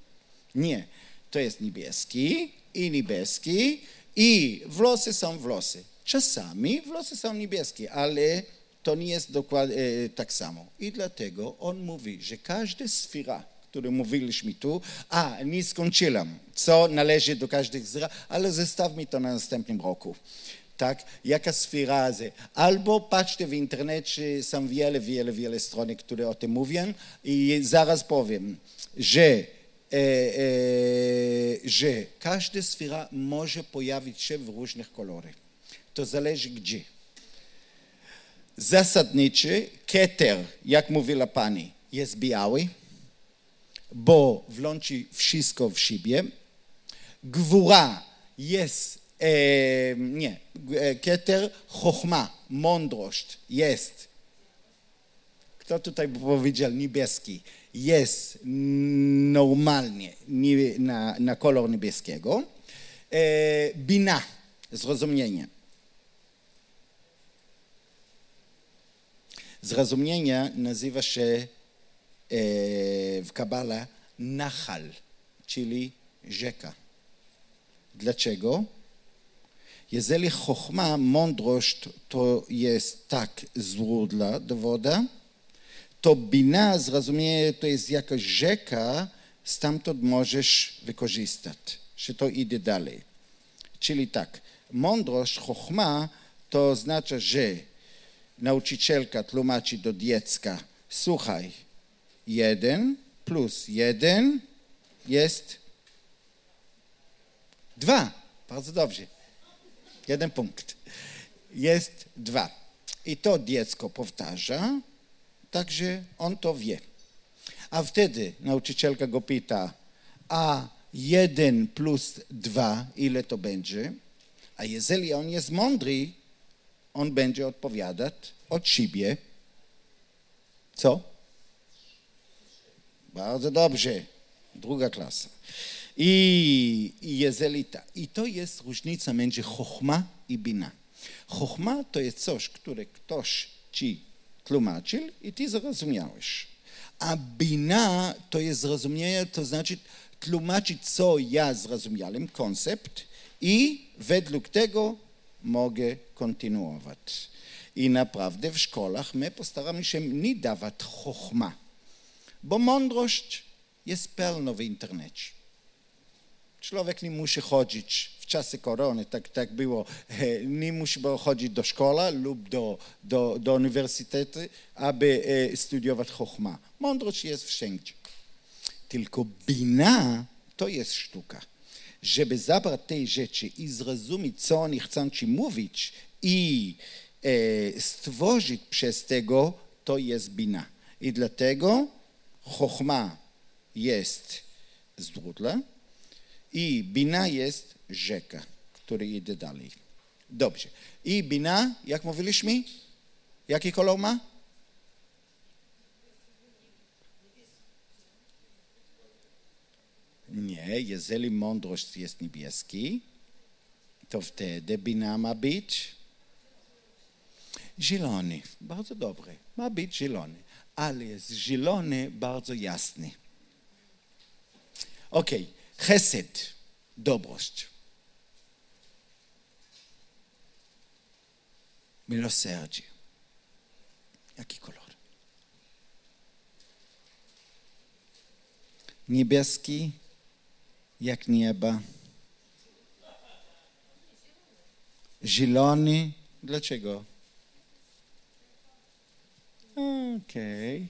Nie. To jest niebieski i niebieski i włosy są włosy. Czasami włosy są niebieskie, ale to nie jest dokładnie e, tak samo. I dlatego on mówi, że każda sfera, którą mówiliśmy tu, a nie skończyłam, co należy do każdej sfera, ale zostawmy to na następnym roku. Tak, jaka sfera jest. Albo patrzcie w internecie, są wiele, wiele, wiele stron, które o tym mówią i zaraz powiem, że, e, e, że każda sfera może pojawić się w różnych kolorach. To zależy gdzie. Zasadniczy keter, jak mówiła pani, jest biały, bo włączy wszystko w siebie. Gwóra jest, e, nie, keter chochma, mądrość jest. Kto tutaj powiedział niebieski? Jest normalnie na, na kolor niebieskiego. E, bina, zrozumienie. Zrozumienie nazywa się e, w Kabala Nachal, czyli rzeka. Dlaczego? Jeżeli chochma, mądrość to jest tak źródła do woda, to bina, zrozumienie, to jest jakaś rzeka, stamtąd możesz wykorzystać, że to idzie dalej. Czyli tak, mądrość, chochma, to oznacza, że nauczycielka tłumaczy do dziecka, słuchaj, jeden plus jeden jest dwa. Bardzo dobrze. Jeden punkt. Jest dwa. I to dziecko powtarza, także on to wie. A wtedy nauczycielka go pyta, a jeden plus dwa, ile to będzie? A jeżeli on jest mądry, on będzie odpowiadać od siebie. Co? Bardzo dobrze. Druga klasa. I, i jeżeli ta, i to jest różnica między chochma i bina. Chochma to jest coś, które ktoś ci tłumaczył i ty zrozumiałeś. A bina to jest zrozumienie, to znaczy tłumaczyć, co ja zrozumiałem, koncept i według tego mogę kontynuować. I naprawdę w szkołach my postaramy się nie dawać chochma, bo mądrość jest pełno w internecie. Człowiek nie musi chodzić w czasy korony, tak, tak było, [laughs] nie musi chodzić do szkoły lub do, do, do uniwersytetu, aby e, studiować chochma. Mądrość jest wszędzie. Tylko bina to jest sztuka. Żeby zabrać te rzeczy i zrozumieć, co oni chcą ci mówić i e, stworzyć przez tego, to jest bina. I dlatego chochma jest źródłem, i bina jest rzeka, która idzie dalej. Dobrze. I bina, jak mówiliśmy, jaki kolor ma? Nie, jeżeli mądrość jest niebieski, to wtedy bina ma być zielony. Bardzo dobry. Ma być zielony. Ale jest zielony bardzo jasny. Okay. Chesed, dobrość. Miłosierdzie. Jaki kolor? Niebieski, jak nieba. Zielony. Dlaczego? Okej. Okay.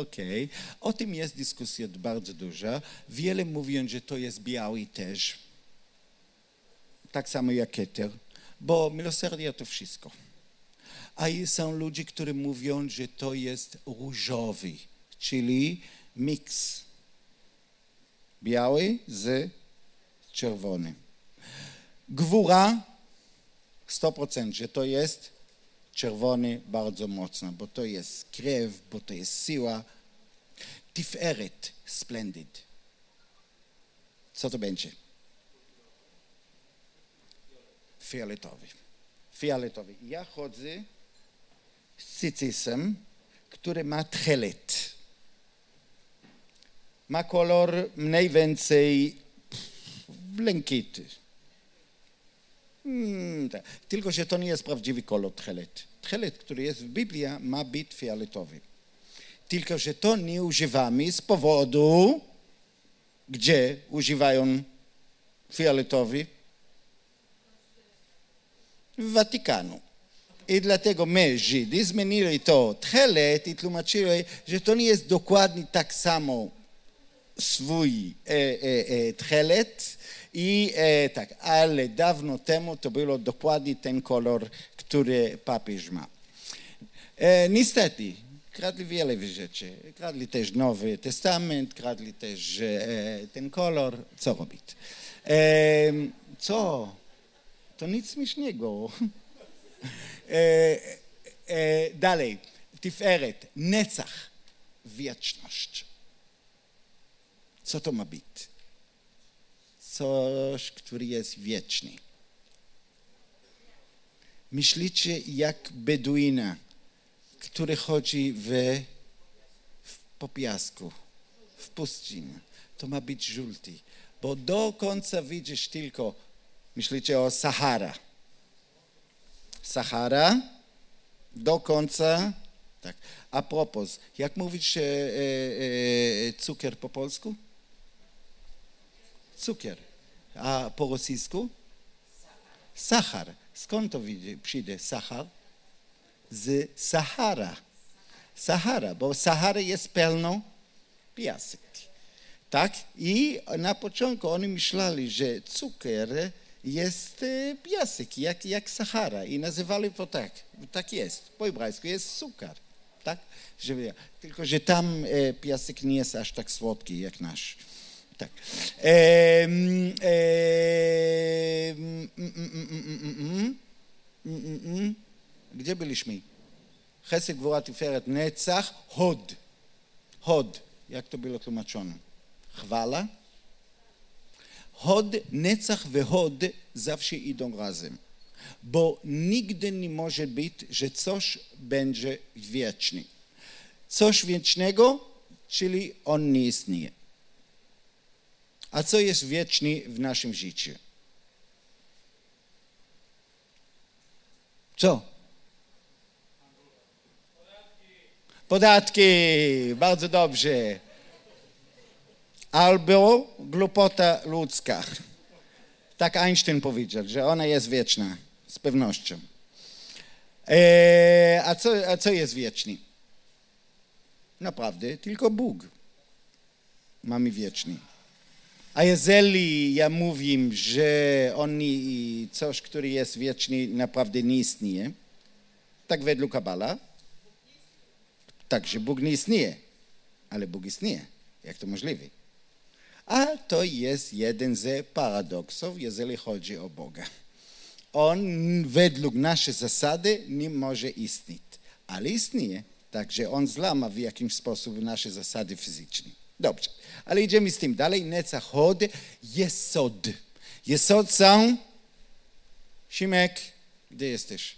Okej. Okay. O tym jest dyskusja bardzo duża. Wiele mówią, że to jest biały też. Tak samo jak Keter. Bo miłosierdzie to wszystko. A są ludzie, którzy mówią, że to jest różowy, czyli miks. Biały z czerwonym. Gwóra 100%, że to jest czerwony bardzo mocno, bo to jest krew, bo to jest siła. Tiferet, splendid. Co to będzie? Fioletowy. Fioletowy. Ja chodzę z cycysem, który ma tchelet. Ma kolor mniej więcej błękity. Hmm, tak. Tylko, że to nie jest prawdziwy kolor tchelet. Tchelet, który jest w Biblii, ma być fioletowy. Tylko, że to nie używamy z powodu, gdzie używają fioletowy? W Watykanu. I dlatego my, Żydzi, zmienili to tchelet i tłumaczyli, że to nie jest dokładnie tak samo swój e, e, e, i e, tak, ale dawno temu to było dokładnie ten kolor, który papież ma. E, niestety, kradli wiele rzeczy. Kradli też Nowy Testament, kradli też ten kolor. Co robić? Co? To nic śmiesznego. Dalej, Tiferet, Necach, wieczność. Co to ma być? Coś, który jest wieczny. Myślicie jak Beduina, który chodzi w, w, po piasku, w pustyni. To ma być żółty, bo do końca widzisz tylko, myślicie o Sahara. Sahara, do końca, tak. A propos, jak mówisz e, e, e, cukier po polsku? Cukier. A po rosyjsku? Sachar. Skąd to przyjdzie Sachar? Z Sahara. Sahara, bo Sahara jest pełno piasek. Tak? I na początku oni myśleli, że cukier jest piasek, jak, jak Sahara i nazywali to tak. Tak jest. Po hebrajsku jest cukar. Tak? Tylko, że tam e, piasek nie jest aż tak słodki jak nasz. Tak. Gdzie byliśmy? Chesed, Gvura, Tiferet, Netzach, Hod. Hod. Jak to było tłumaczone? Chwala. Hod, Netzach wyhod zawsze idą razem. Bo nigdy nie może być, że coś będzie wieczne. Coś wiecznego, czyli on nie istnieje. A co jest wieczne w naszym życiu? Co? Podatki. Bardzo dobrze. Albo głupota ludzka. Tak Einstein powiedział, że ona jest wieczna. Z pewnością. Eee, a, co, a co jest wieczny? Naprawdę, tylko Bóg mamy wieczny. A jeżeli ja mówię, że on coś, który jest wieczny, naprawdę nie istnieje, tak według Kabala, tak, że Bóg nie istnieje, ale Bóg istnieje. Jak to możliwe? A to jest jeden z paradoksów, jeżeli chodzi o Boga. On według naszej zasady nie może istnieć, ale istnieje. Także on zlama w jakimś sposób nasze zasady fizyczne. Dobrze, ale idziemy z tym dalej. Necachod, jesod. Jesod są... Simek, gdzie jesteś?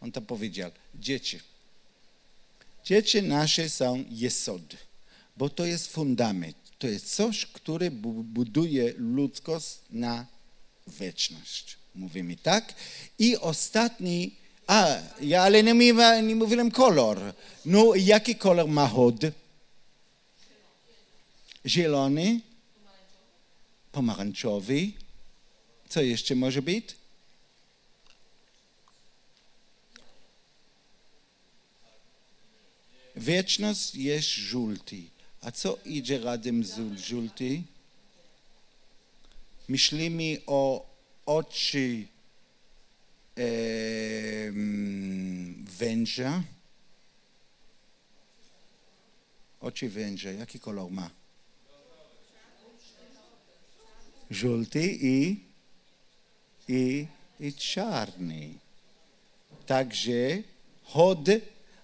On tam powiedział, dzieci. Dzieci nasze są jesod, bo to jest fundament. To jest coś, które buduje ludzkość na wieczność. Mówimy tak. I ostatni, a, ja ale nie, nie mówiłem kolor. No, jaki kolor ma hod? Zielony, pomarańczowy. Co jeszcze może być? Wieczność jest żółty. A co idzie razem z żółty? Myślimy o oczy e, węża. Oczy węża, jaki kolor ma? Żółty i, i, i czarny. także hod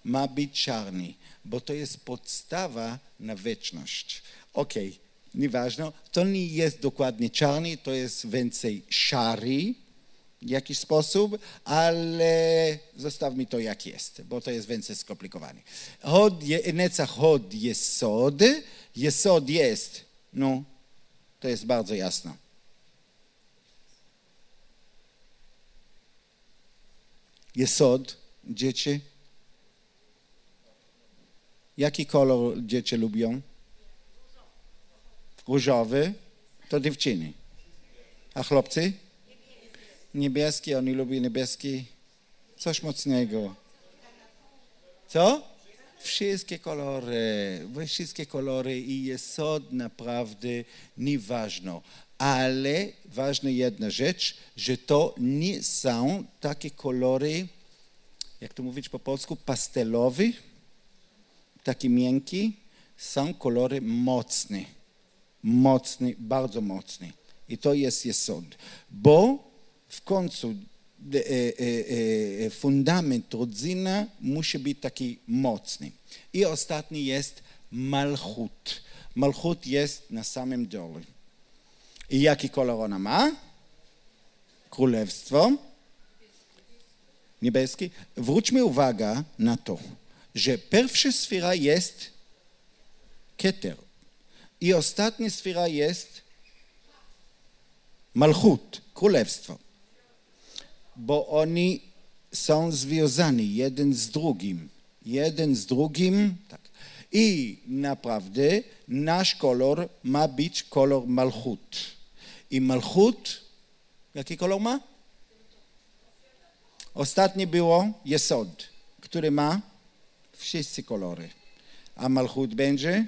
ma być czarny, bo to jest podstawa na wieczność. Okej, okay, nieważne, to nie jest dokładnie czarny, to jest więcej szary, w jakiś sposób, ale zostawmy to jak jest, bo to jest więcej skomplikowane. Hod, Necach hod jest sod, Jesod jest, no, to jest bardzo jasne. Jesod, dzieci. Jaki kolor dzieci lubią? Różowy to dziewczyny. A chłopcy? Niebieski, oni lubią niebieski. Coś mocnego. Co? Wszystkie kolory, wszystkie kolory i jest naprawdę nieważne. Ale ważna jedna rzecz, że to nie są takie kolory, jak to mówić po polsku, pastelowe, takie miękkie, są kolory mocne, mocne, bardzo mocne. I to jest jesod, bo w końcu E, e, e, fundament rodziny musi być taki mocny. I ostatni jest malchut. Malchut jest na samym dole. I jaki kolor ona ma? Królestwo. Niebieski. Wróćmy uwagę na to, że pierwsza sfera jest keter. I ostatnia sfera jest malchut, królestwo bo oni są związani jeden z drugim. Jeden z drugim. Tak. I naprawdę nasz kolor ma być kolor malchut. I malchut, jaki kolor ma? Ostatnie było jesod, który ma wszyscy kolory. A malchut będzie?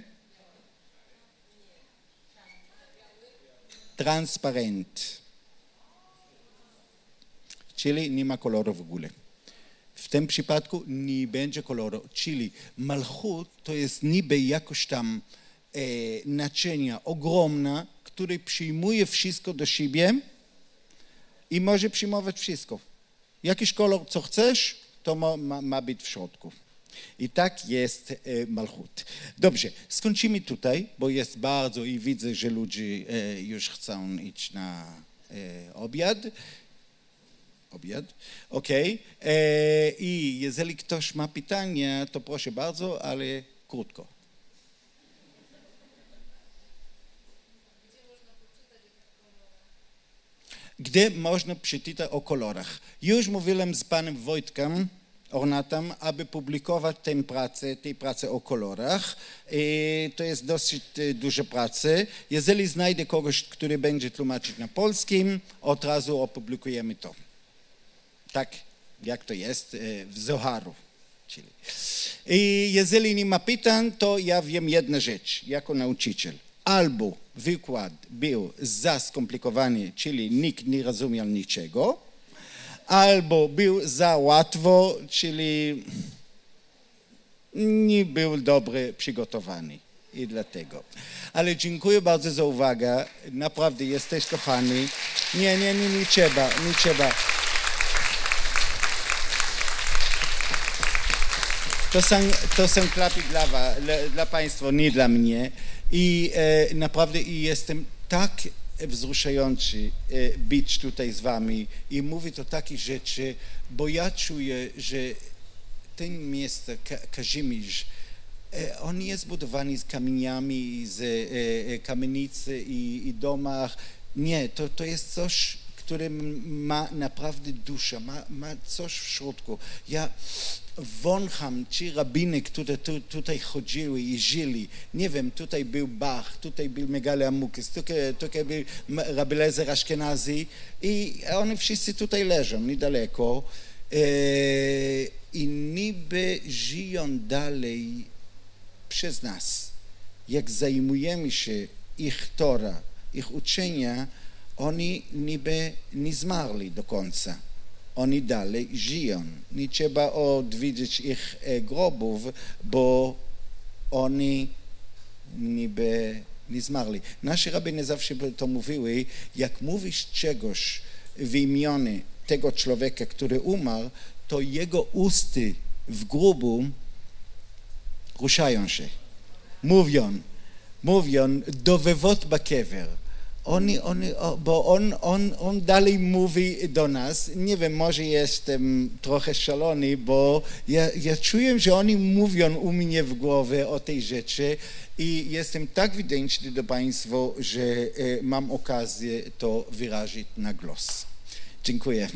Transparent czyli nie ma koloru w ogóle. W tym przypadku nie będzie koloru, czyli malchut to jest niby jakoś tam e, naczynia ogromna, które przyjmuje wszystko do siebie i może przyjmować wszystko. Jakiś kolor, co chcesz, to ma, ma, ma być w środku. I tak jest e, Malchut. Dobrze, skończymy tutaj, bo jest bardzo i widzę, że ludzie e, już chcą iść na e, obiad obiad. Ok. E, I jeżeli ktoś ma pytania, to proszę bardzo, ale krótko. Gdzie można przeczytać o kolorach? Już mówiłem z panem Wojtkiem, Ornatem, aby publikować tę pracę, tę pracę o kolorach. I to jest dosyć e, duża praca. Jeżeli znajdę kogoś, który będzie tłumaczyć na polskim, od razu opublikujemy to tak jak to jest e, w Zoharu. Czyli. I jeżeli nie ma pytań, to ja wiem jedną rzecz jako nauczyciel. Albo wykład był za skomplikowany, czyli nikt nie rozumiał niczego, albo był za łatwo, czyli nie był dobrze przygotowany. I dlatego. Ale dziękuję bardzo za uwagę. Naprawdę jesteś kochani. Nie, nie, nie, nie trzeba, nie trzeba. To są, to są klapy dla, dla Państwa, nie dla mnie. I e, naprawdę jestem tak wzruszający e, być tutaj z Wami i mówić o takich rzeczy, bo ja czuję, że ten miejsce, Kazimierz, e, on jest budowany z kamieniami, z e, e kamienicy i, i domach. Nie, to, to jest coś, które ma naprawdę duszę, ma, ma coś w środku. Ja wącham ci rabiny, które tu, tutaj chodziły i żyli. Nie wiem, tutaj był Bach, tutaj był Megale Amukis, tutaj, tutaj był Rabbi Lezer Ashkenazi i oni wszyscy tutaj leżą, niedaleko. E, I niby żyją dalej przez nas. Jak zajmujemy się ich Tora, ich uczenia, oni niby nie zmarli do końca oni dalej żyją. Nie trzeba odwiedzić ich e, grobów, bo oni niby nie zmarli. Nasi rabiny zawsze to mówiły, jak mówisz czegoś w imieniu tego człowieka, który umarł, to jego usty w grubu ruszają się. Mówią, mówią, dowywot bakiewer. Oni, oni, bo on, on, on dalej mówi do nas, nie wiem, może jestem trochę szalony, bo ja, ja czuję, że oni mówią u mnie w głowie o tej rzeczy i jestem tak wdzięczny do Państwa, że e, mam okazję to wyrazić na głos. Dziękuję.